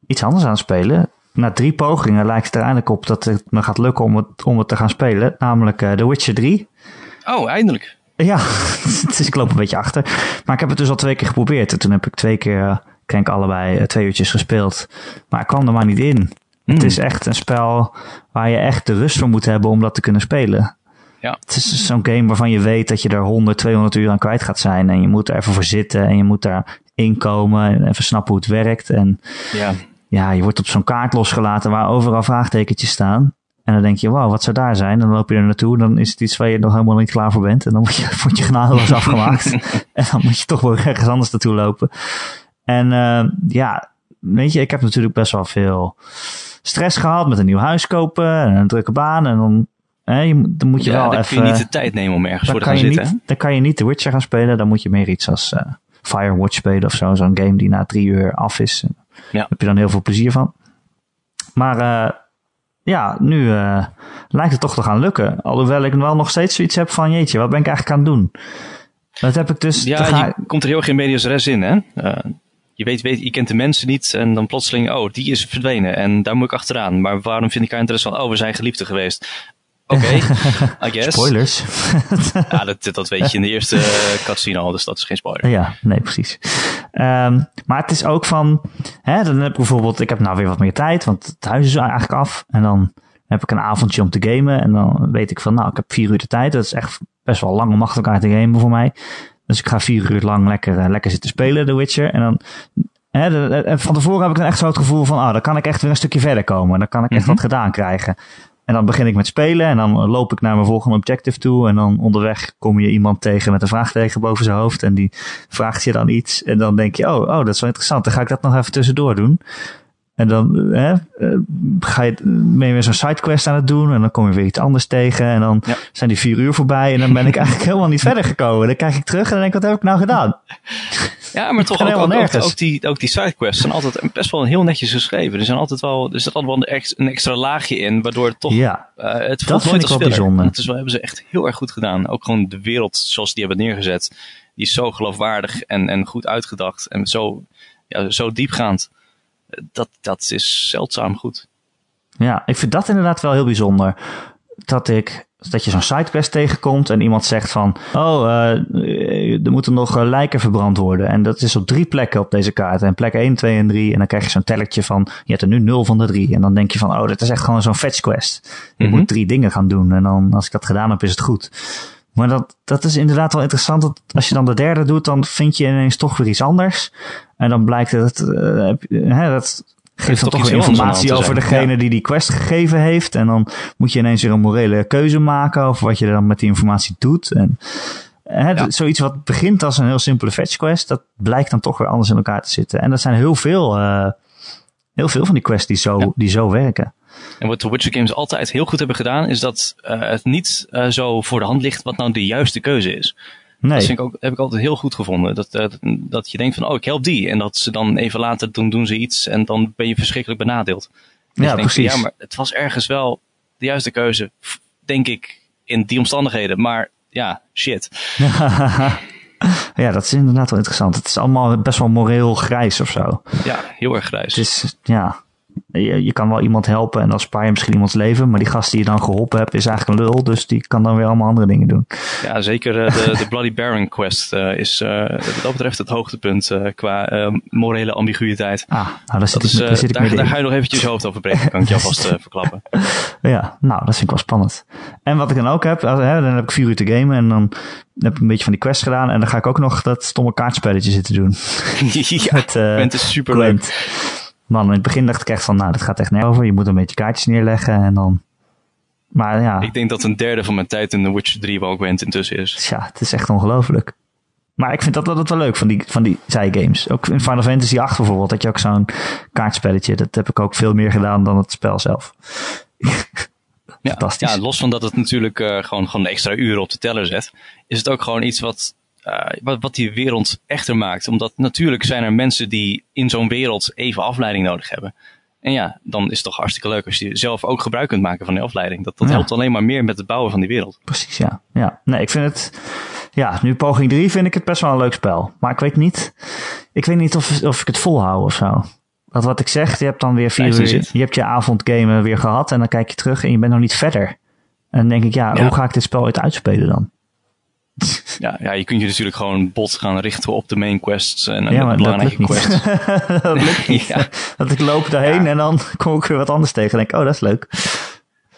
A: iets anders aan het spelen. Na drie pogingen lijkt het er eindelijk op dat het me gaat lukken om het, om het te gaan spelen. Namelijk The Witcher 3.
C: Oh, eindelijk.
A: Ja, is, [laughs] ik loop een beetje achter. Maar ik heb het dus al twee keer geprobeerd. En toen heb ik twee keer, eh, denk ik allebei, eh, twee uurtjes gespeeld. Maar ik kwam er maar niet in. Het
C: Hmm.
A: is echt een spel waar je echt de rust voor moet hebben om dat te kunnen spelen.
C: Ja.
A: Het is zo'n game waarvan je weet dat je er 100, 200 uur aan kwijt gaat zijn. En je moet er even voor zitten en je moet daar inkomen en even snappen hoe het werkt. En
C: Ja.
A: ja, je wordt op zo'n kaart losgelaten waar overal vraagtekentjes staan. En dan denk je, wauw, wat zou daar zijn? Dan loop je er naartoe, dan is het iets waar je nog helemaal niet klaar voor bent. En dan word je, [laughs] word je genadeloos afgemaakt. [laughs] en dan moet je toch wel ergens anders naartoe lopen. En uh, ja, weet je, ik heb natuurlijk best wel veel stress gehad met een nieuw huis kopen en een drukke baan. En dan, hè, je, dan moet je
C: ja,
A: wel
C: dan
A: even...
C: kun je niet de tijd nemen om ergens voor te gaan zitten.
A: niet, dan kan je niet The Witcher gaan spelen. Dan moet je meer iets als uh, Firewatch spelen of zo. Zo'n game die na drie uur af is.
C: Ja.
A: Daar heb je dan heel veel plezier van. Maar uh, ja, nu uh, lijkt het toch te gaan lukken. Alhoewel ik wel nog steeds zoiets heb van, jeetje, wat ben ik eigenlijk aan het doen? Dat heb ik dus...
C: Ja,
A: ga...
C: je komt er heel in medias res in, hè? Uh, je weet, weet, je kent de mensen niet en dan plotseling, oh, die is verdwenen en daar moet ik achteraan. Maar waarom vind ik haar interessant? Oh, we zijn geliefden geweest. Oké, okay, [laughs] I guess.
A: Spoilers.
C: ja, dat, dat weet je in de eerste cutscene al, dus dat is geen spoiler.
A: Ja, nee, precies. Um, maar het is ook van, hè, dan heb ik bijvoorbeeld, ik heb nou weer wat meer tijd, want het huis is eigenlijk af. En dan heb ik een avondje om te gamen en dan weet ik van, nou, ik heb vier uur de tijd. Dat is echt best wel lang om achter elkaar te gamen voor mij. Dus ik ga vier uur lang lekker, uh, lekker zitten spelen, The Witcher. En dan, hè, de, de, van tevoren heb ik dan echt zo het gevoel van, ah, dan kan ik echt weer een stukje verder komen. Dan kan ik echt mm -hmm. wat gedaan krijgen. En dan begin ik met spelen en dan loop ik naar mijn volgende objective toe. En dan onderweg kom je iemand tegen met een vraagteken boven zijn hoofd. En die vraagt je dan iets. En dan denk je, oh, oh dat is wel interessant. Dan ga ik dat nog even tussendoor doen. En dan hè, ga je, ben je weer zo'n sidequest aan het doen. En dan kom je weer iets anders tegen. En dan ja. zijn die vier uur voorbij. En dan ben ik [laughs] eigenlijk helemaal niet verder gekomen. Dan kijk ik terug en dan denk ik, wat heb ik nou gedaan?
C: Ja, maar toch ook, ook, ook, ook, die, ook die sidequests zijn altijd best wel heel netjes geschreven. Er zijn altijd wel, er zit altijd wel een extra, een extra laagje in, waardoor het toch,
A: ja,
C: uh, het
A: dat
C: voelt
A: als
C: als
A: bijzonder.
C: Het is wel, hebben ze echt heel erg goed gedaan. Ook gewoon de wereld zoals die hebben neergezet, die is zo geloofwaardig en, en goed uitgedacht en zo, ja, zo diepgaand. Dat, dat is zeldzaam goed.
A: Ja, ik vind dat inderdaad wel heel bijzonder. Dat ik dat je zo'n sidequest tegenkomt en iemand zegt van, oh, uh, er moeten nog uh, lijken verbrand worden. En dat is op drie plekken op deze kaart. En plek 1, 2 en 3. En dan krijg je zo'n tellertje van, je hebt er nu 0 van de 3. En dan denk je van, oh, dit is echt gewoon zo'n fetch quest. Je
C: Mhm.
A: moet drie dingen gaan doen. En dan, als ik dat gedaan heb, is het goed. Maar dat, dat is inderdaad wel interessant. Dat als je dan de derde doet, dan vind je ineens toch weer iets anders. En dan blijkt dat, uh, hè, dat geeft dan toch weer informatie over degene ja. die die quest gegeven heeft. En dan moet je ineens weer een morele keuze maken over wat je dan met die informatie doet. En hè, ja. zoiets wat begint als een heel simpele fetch quest, dat blijkt dan toch weer anders in elkaar te zitten. En dat zijn heel veel, uh, heel veel van die quests die zo, ja. die zo werken.
C: En wat de Witcher games altijd heel goed hebben gedaan, is dat uh, het niet uh, zo voor de hand ligt wat nou de juiste keuze is.
A: Nee.
C: Dat vind ik ook, heb ik altijd heel goed gevonden. Dat, dat, dat je denkt van, oh, ik help die. En dat ze dan even later doen, doen ze iets en dan ben je verschrikkelijk benadeeld.
A: En ja, precies.
C: Van, ja, maar het was ergens wel de juiste keuze, denk ik, in die omstandigheden. Maar ja, shit. [laughs]
A: ja, dat is inderdaad wel interessant. Het is allemaal best wel moreel grijs of zo.
C: Ja, heel erg grijs.
A: Het is, ja, je, je, kan wel iemand helpen en dan spaar je misschien iemands leven. Maar die gast die je dan geholpen hebt is eigenlijk een lul. Dus die kan dan weer allemaal andere dingen doen.
C: Ja, zeker uh, de, de Bloody Baron quest uh, is uh, wat dat betreft het hoogtepunt qua morele ambiguïteit.
A: Ah, nou, daar zit,
C: dat
A: ik,
C: is,
A: daar, zit
C: daar,
A: ik
C: daar ga je nog eventjes je hoofd over breken. Kan ik je alvast verklappen. [laughs]
A: Ja, nou, dat vind ik wel spannend. En wat ik dan ook heb, hè, dan heb ik vier uur te gamen en dan heb ik een beetje van die quest gedaan. En dan ga ik ook nog dat stomme kaartspelletje zitten doen. [laughs] [laughs]
C: ja, Met, het is super leuk.
A: Man, in het begin dacht ik echt van, nou, dat gaat echt nergens over. Je moet een beetje kaartjes neerleggen en dan... Maar ja...
C: Ik denk dat een derde van mijn tijd in The Witcher 3 wel Gwent intussen is.
A: Ja, het is echt ongelooflijk. Maar ik vind dat altijd wel leuk van die, van die zijgames. Ook in Final Fantasy 8 bijvoorbeeld, dat je ook zo'n kaartspelletje... Dat heb ik ook veel meer gedaan dan het spel zelf.
C: ja, ja, los van dat het natuurlijk uh, gewoon, gewoon extra uren op de teller zet... is het ook gewoon iets wat uh, wat, wat die wereld echter maakt. Omdat natuurlijk zijn er mensen die in zo'n wereld even afleiding nodig hebben. En ja, dan is het toch hartstikke leuk als je zelf ook gebruik kunt maken van die afleiding. Dat, dat ja. helpt alleen maar meer met het bouwen van die wereld.
A: Precies, ja. ja. Nee, ik vind het... Ja, nu poging 3 vind ik het best wel een leuk spel. Maar ik weet niet... Ik weet niet of, of ik het volhou of zo. Dat wat ik zeg, je hebt dan weer vier uur... Je hebt je avondgame weer gehad en dan kijk je terug en je bent nog niet verder. En dan denk ik, ja, ja. hoe ga ik dit spel ooit uitspelen dan?
C: Ja, ja, je kunt je natuurlijk gewoon bot gaan richten op de main quests en
A: ja,
C: de belangrijke quests. [laughs] [laughs]
A: dat lukt niet. ja. Dat ik loop daarheen ja. en dan [laughs] kom ik weer wat anders tegen en denk, oh, dat is leuk.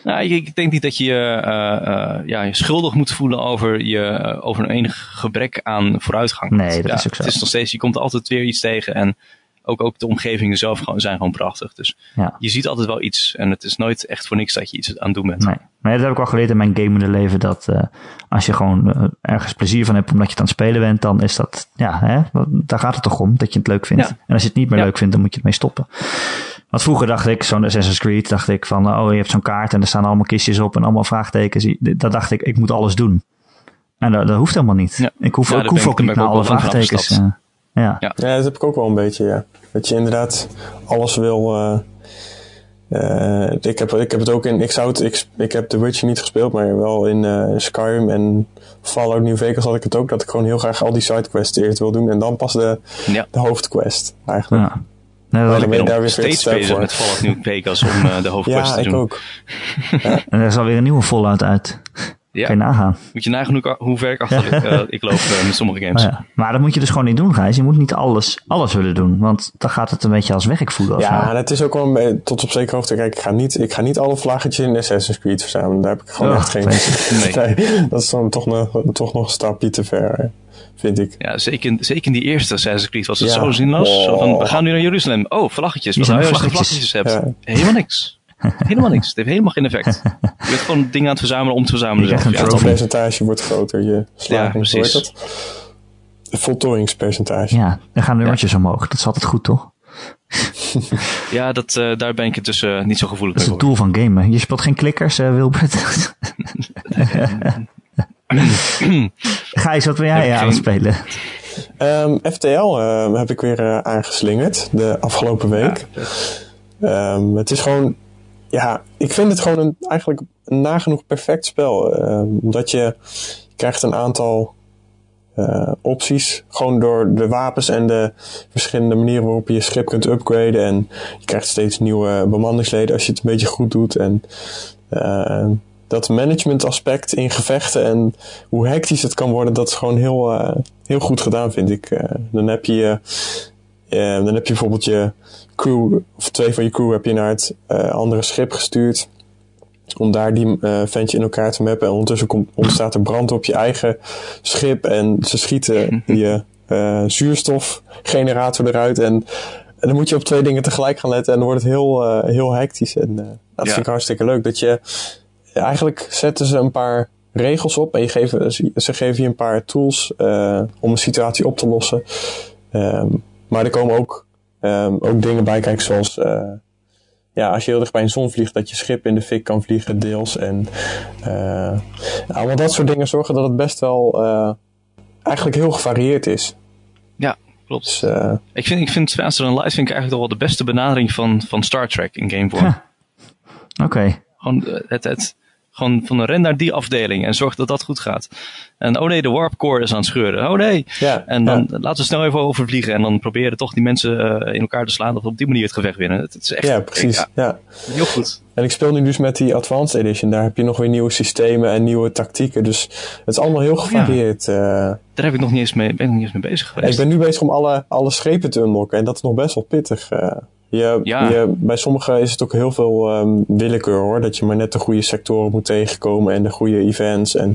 C: Nou, ik denk niet dat je uh, uh, ja, je schuldig moet voelen over, je, over een enig gebrek aan vooruitgang.
A: Nee, dat
C: ja,
A: is ook zo.
C: Het is nog steeds, je komt altijd weer iets tegen en ook, ook de omgevingen zelf gewoon, zijn gewoon prachtig. Dus
A: Ja.
C: je ziet altijd wel iets. En het is nooit echt voor niks dat je iets aan het doen bent.
A: Nee. nee, dat heb ik al geleerd in mijn gamende leven. Dat eh, als je gewoon eh, ergens plezier van hebt omdat je het aan het spelen bent, dan is dat, ja, hè, daar gaat het toch om dat je het leuk vindt.
C: Ja.
A: En als je het niet meer leuk vindt, dan moet je het mee stoppen. Want vroeger dacht ik, zo'n Assassin's Creed, dacht ik van, oh, je hebt zo'n kaart en er staan allemaal kistjes op en allemaal vraagtekens. Dat dacht ik, ik moet alles doen. En dat, dat hoeft helemaal niet. Ik hoef, ik hoef ook niet naar alle vraagtekens. Ja.
C: Ja.
B: Ja, dat heb ik ook wel een beetje, ja. Dat je inderdaad alles wil... eh, eh, ik, heb, ik heb het ook in... Ik, zou het, ik, ik heb The Witcher niet gespeeld, maar wel in eh, Skyrim en Fallout New Vegas had ik het ook. Dat ik gewoon heel graag al die sidequests eerst wil doen. En dan pas de,
C: Ja.
B: de hoofdquest, eigenlijk.
A: Ja. Nee, dat ik
B: ben daar weer
C: Steeds bezig
B: voor.
C: met Fallout New Vegas om eh, de [laughs] hoofdquest
B: Ja,
C: te
B: ik
C: doen.
B: ook.
A: En er is alweer een nieuwe Fallout uit.
C: Ja.
A: Kan je nagaan.
C: Moet je nagaan hoe, ver ik achter [laughs] ik, eh, ik loop eh, met sommige games.
A: Maar, ja. maar dat moet je dus gewoon niet doen, Gijs. Je moet niet alles, alles willen doen. Want dan gaat het een beetje als werk voelen.
B: Ja,
A: zo.
B: dat is ook wel een tot op zekere hoogte. Kijk, ik ga niet, ik ga niet alle vlaggetjes in Assassin's Creed verzamelen. Daar heb ik gewoon
A: Oh,
B: echt geen... [laughs]
C: Nee. [laughs]
B: Nee, dat is dan toch nog, toch nog een stapje te ver, vind ik.
C: Ja, zeker, zeker in die eerste Assassin's Creed was het
B: Ja.
C: zo zinloos. Zo van,
B: Oh.
C: we gaan nu naar Jeruzalem. Oh, vlaggetjes. Wat nou als je
A: vlaggetjes.
C: vlaggetjes hebt?
B: Ja.
C: Helemaal niks. Helemaal niks. Het heeft helemaal geen effect. Je bent gewoon dingen aan het verzamelen om te verzamelen.
A: Je krijgt
C: zelf.
A: een
C: Ja,
B: Het percentage wordt groter, je slaging,
C: precies.
B: Het voltooiingspercentage.
A: Ja, dan gaan nummertjes omhoog. Dat is altijd goed, toch? [laughs]
C: ja dat, eh, daar ben ik het dus eh, niet zo gevoelig
A: Dat is het
C: voor.
A: doel van gamen. Je speelt geen klikkers, eh, Wilbert. [laughs] Gijs, wat ben jij aan het spelen?
B: Ehm, FTL heb ik weer eh, aangeslingerd de afgelopen week. Ehm, het is gewoon, ja, ik vind het gewoon een, eigenlijk een nagenoeg perfect spel. Ehm, omdat je, krijgt een aantal eh, opties. Gewoon door de wapens en de verschillende manieren waarop je je schip kunt upgraden. En je krijgt steeds nieuwe bemanningsleden als je het een beetje goed doet. En eh, dat management aspect in gevechten en hoe hectisch het kan worden, dat is gewoon heel, eh, heel goed gedaan, vind ik. Dan heb je dan heb je bijvoorbeeld je crew, of twee van je crew heb je naar het eh, andere schip gestuurd. Om daar die eh, ventje in elkaar te mappen. En ondertussen komt, ontstaat er brand op je eigen schip. En ze schieten [laughs] je eh, zuurstofgenerator eruit. En, en dan moet je op twee dingen tegelijk gaan letten. En dan wordt het heel, heel hectisch. En dat
C: Ja.
B: vind ik hartstikke leuk. Dat je, eigenlijk zetten ze een paar regels op. En je geven, ze geven je een paar tools om een situatie op te lossen. Ehm, maar er komen ook, ehm, ook dingen bij kijken zoals... eh, ja, als je heel dicht bij een zon vliegt, dat je schip in de fik kan vliegen deels. En eh allemaal dat soort dingen zorgen dat het best wel eh, eigenlijk heel gevarieerd is.
C: Ja, klopt.
B: Dus, eh,
C: Ik vind, ik vind Than Light vind ik eigenlijk toch wel de beste benadering van, van Star Trek in gamevorm.
A: Oké.
C: Gewoon, het, het, gewoon van ren naar die afdeling en zorg dat dat goed gaat. En oh nee, de warp core is aan het scheuren. Oh nee.
B: ja,
C: En dan
B: ja.
C: laten we snel even overvliegen en dan proberen toch die mensen eh, in elkaar te slaan of op die manier het gevecht winnen. Het, het is echt
B: ja, precies.
C: ja,
B: Ja.
C: heel goed.
B: En ik speel nu dus met die Advanced Edition. Daar heb je nog weer nieuwe systemen en nieuwe tactieken. Dus het is allemaal heel gevarieerd. eh.
C: Daar heb ik nog niet eens mee, ben ik nog niet eens mee bezig
B: ik
C: geweest.
B: ben nu bezig om alle, alle schepen te unlocken. En dat is nog best wel pittig. eh. Je,
C: Ja.
B: je, bij sommigen is het ook heel veel ehm, willekeur hoor. Dat je maar net de goede sectoren moet tegenkomen en de goede events. En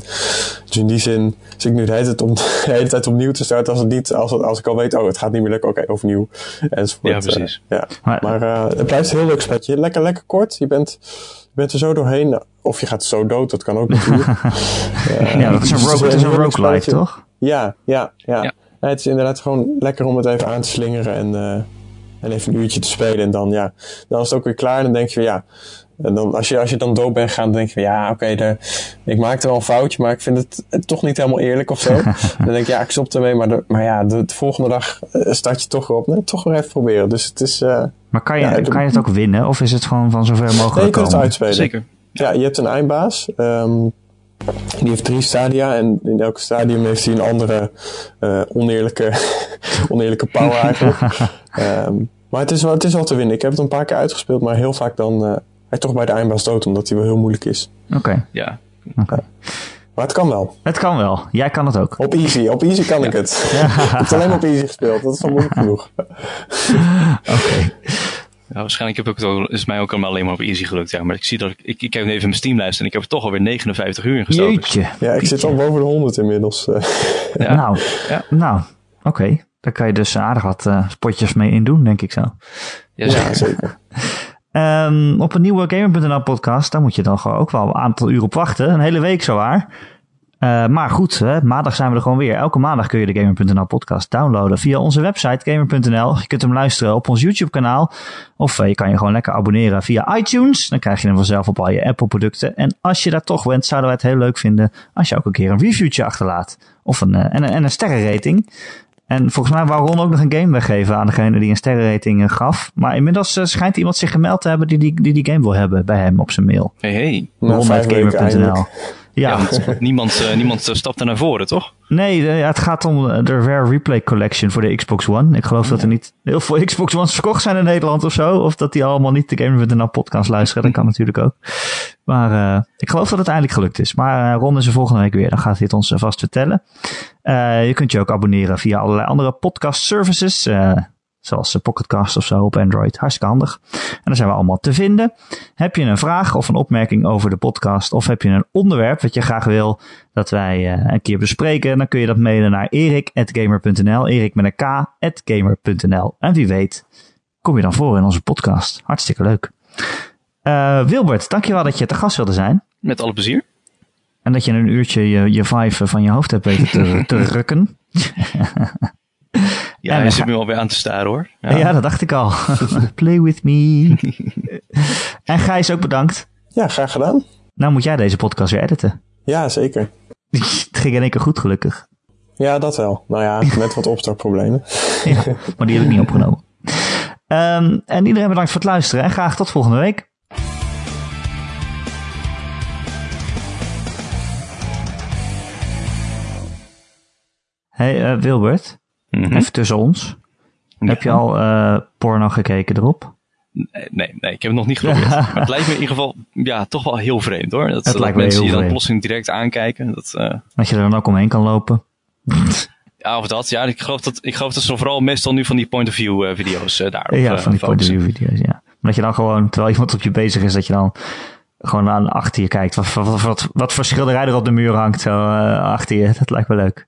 B: dus in die zin zit ik nu de hele tijd, om, [laughs] de hele tijd opnieuw te starten. Als, het niet, als, het, als ik al weet, oh het gaat niet meer lukken, oké, overnieuw. Enzovoort.
C: Ja, precies.
B: eh, ja.
A: Maar,
B: Maar eh, het blijft een heel leuk spelletje. Lekker, lekker kort. Je bent, je bent er zo doorheen. Of je gaat zo dood, dat kan ook natuurlijk. [laughs] Eh,
A: ja, dat is een, rogue, het is een roguelike, toch?
B: Ja, ja, ja.
C: Ja.
B: Ja, het is inderdaad gewoon lekker om het even aan te slingeren en, eh, en even een uurtje te spelen. En dan, ja, dan is het ook weer klaar. En dan denk je, van, ja, en dan, als, je, als je dan dood bent gegaan, dan denk je van, ja, oké, daar- ik maakte wel een foutje, maar ik vind het, het toch niet helemaal eerlijk of zo. [laughs] dan denk ik, ja, ik stop ermee, maar, de, maar ja, de, de volgende dag eh, start je toch weer op. Nee, toch weer even proberen. Dus het is, eh,
A: Maar kan je,
B: Ja,
A: kan je het ook winnen? Of is het gewoon van zover
B: nee, je
A: mogelijk
B: kunt het
A: komen?
B: uitspelen.
C: Zeker.
B: Ja, je hebt een eindbaas. ehm, die heeft drie stadia. En in elke stadium heeft hij een andere eh, oneerlijke, [laughs] oneerlijke power eigenlijk. [laughs] Ehm, maar het is, wel, het is wel te winnen. Ik heb het een paar keer uitgespeeld. Maar heel vaak dan eh hij toch bij de eindbaas dood. Omdat hij wel heel moeilijk is.
A: Oké,
C: Ja.
B: Maar het kan wel.
A: het kan wel. Jij kan het ook.
B: Op easy. Op easy kan ik het. [laughs] ik heb het alleen maar op easy gespeeld. Dat is wel moeilijk genoeg.
A: Oké.
C: Ja, waarschijnlijk heb ik het ook, is mij ook allemaal alleen maar op easy gelukt. Ja, maar ik zie dat ik, ik, ik heb even mijn Steamlijst en ik heb er toch alweer 59 uur in gestoken.
A: Jeetje.
B: Ja, ik zit al boven de 100 inmiddels. eh. [laughs]
C: Ja.
A: Nou,
C: Ja.
A: nou oké. Daar kan je dus aardig wat uh, spotjes mee in doen, denk ik zo.
B: Ja, zeker.
A: um, [laughs] op een nieuwe Gamer.nl podcast, daar moet je dan gewoon ook wel een aantal uur op wachten. Een hele week zo waar. Uh, maar goed, hè, maandag zijn we er gewoon weer. Elke maandag kun je de Gamer.nl podcast downloaden via onze website Gamer.nl. Je kunt hem luisteren op ons YouTube kanaal. Of uh, je kan je gewoon lekker abonneren via iTunes. Dan krijg je hem vanzelf op al je Apple producten. En als je daar toch bent, zouden wij het heel leuk vinden als je ook een keer een reviewtje achterlaat. Of een, uh, en, en een sterrenrating. En volgens mij wou Ron ook nog een game weggeven aan degene die een sterrenrating gaf. Maar inmiddels schijnt iemand zich gemeld te hebben die die, die, die game wil hebben bij hem op zijn mail.
C: Hey, hey.
A: Ron.gamer.nl
C: ja, ja niemand, uh, niemand stapt er naar voren, toch?
A: Nee, de, ja, het gaat om de Rare Replay Collection voor de Xbox One. Ik geloof dat er niet heel veel [laughs] Xbox Ones verkocht zijn in Nederland of zo. Of dat die allemaal niet de Gamer.nl podcast luisteren. Dat kan natuurlijk ook. Maar uh, ik geloof dat het eindelijk gelukt is. Maar uh, Ron is er volgende week weer. Dan gaat hij het ons vast vertellen. je kunt je ook abonneren via allerlei andere podcast services. Zoals Pocketcast of zo op Android. Hartstikke handig. En dan zijn we allemaal te vinden. Heb je een vraag of een opmerking over de podcast? Of heb je een onderwerp wat je graag wil dat wij uh, een keer bespreken? Dan kun je dat mailen naar erik.gamer.nl. Erik met een k.gamer.nl. En wie weet kom je dan voor in onze podcast. Hartstikke leuk. Uh, Wilbert, dankjewel dat je te gast wilde zijn.
C: Met alle plezier.
A: En dat je een uurtje je, je vibe van je hoofd hebt weten te, te [laughs] rukken.
C: Ja, hij zit nu alweer aan te staren hoor.
A: Ja, ja dat dacht ik al. [laughs] Play with me. [laughs] en Gijs ook bedankt.
B: Ja, graag gedaan.
A: Nou moet jij deze podcast weer editen.
B: Ja, zeker. [laughs]
A: Het ging in één keer goed gelukkig.
B: Ja, dat wel. Nou ja, met wat opstartproblemen.
A: ja, maar die heb ik niet opgenomen. Um, en iedereen bedankt voor het luisteren en graag tot volgende week. Hey uh, Wilbert. Mm -hmm. Even tussen ons. Ja. Heb je al uh, porno gekeken erop?
C: Nee, nee, ik heb het nog niet geprobeerd. [laughs] maar het lijkt me in ieder geval ja, toch wel heel vreemd hoor. Dat,
A: het
C: dat
A: lijkt
C: mensen
A: me
C: je dan plotseling direct aankijken. Dat, uh...
A: dat je er dan ook omheen kan lopen.
C: ja, of dat. Ja, ik geloof dat, ik geloof dat ze vooral meestal nu van die point-of-view uh, video's uh, daarop
A: Ja, van die point-of-view video's, ja. Maar dat je dan gewoon, terwijl iemand op je bezig is, dat je dan gewoon aan achter je kijkt. Wat, wat, wat, wat voor schilderij er op de muur hangt, zo achter je. Dat lijkt me leuk.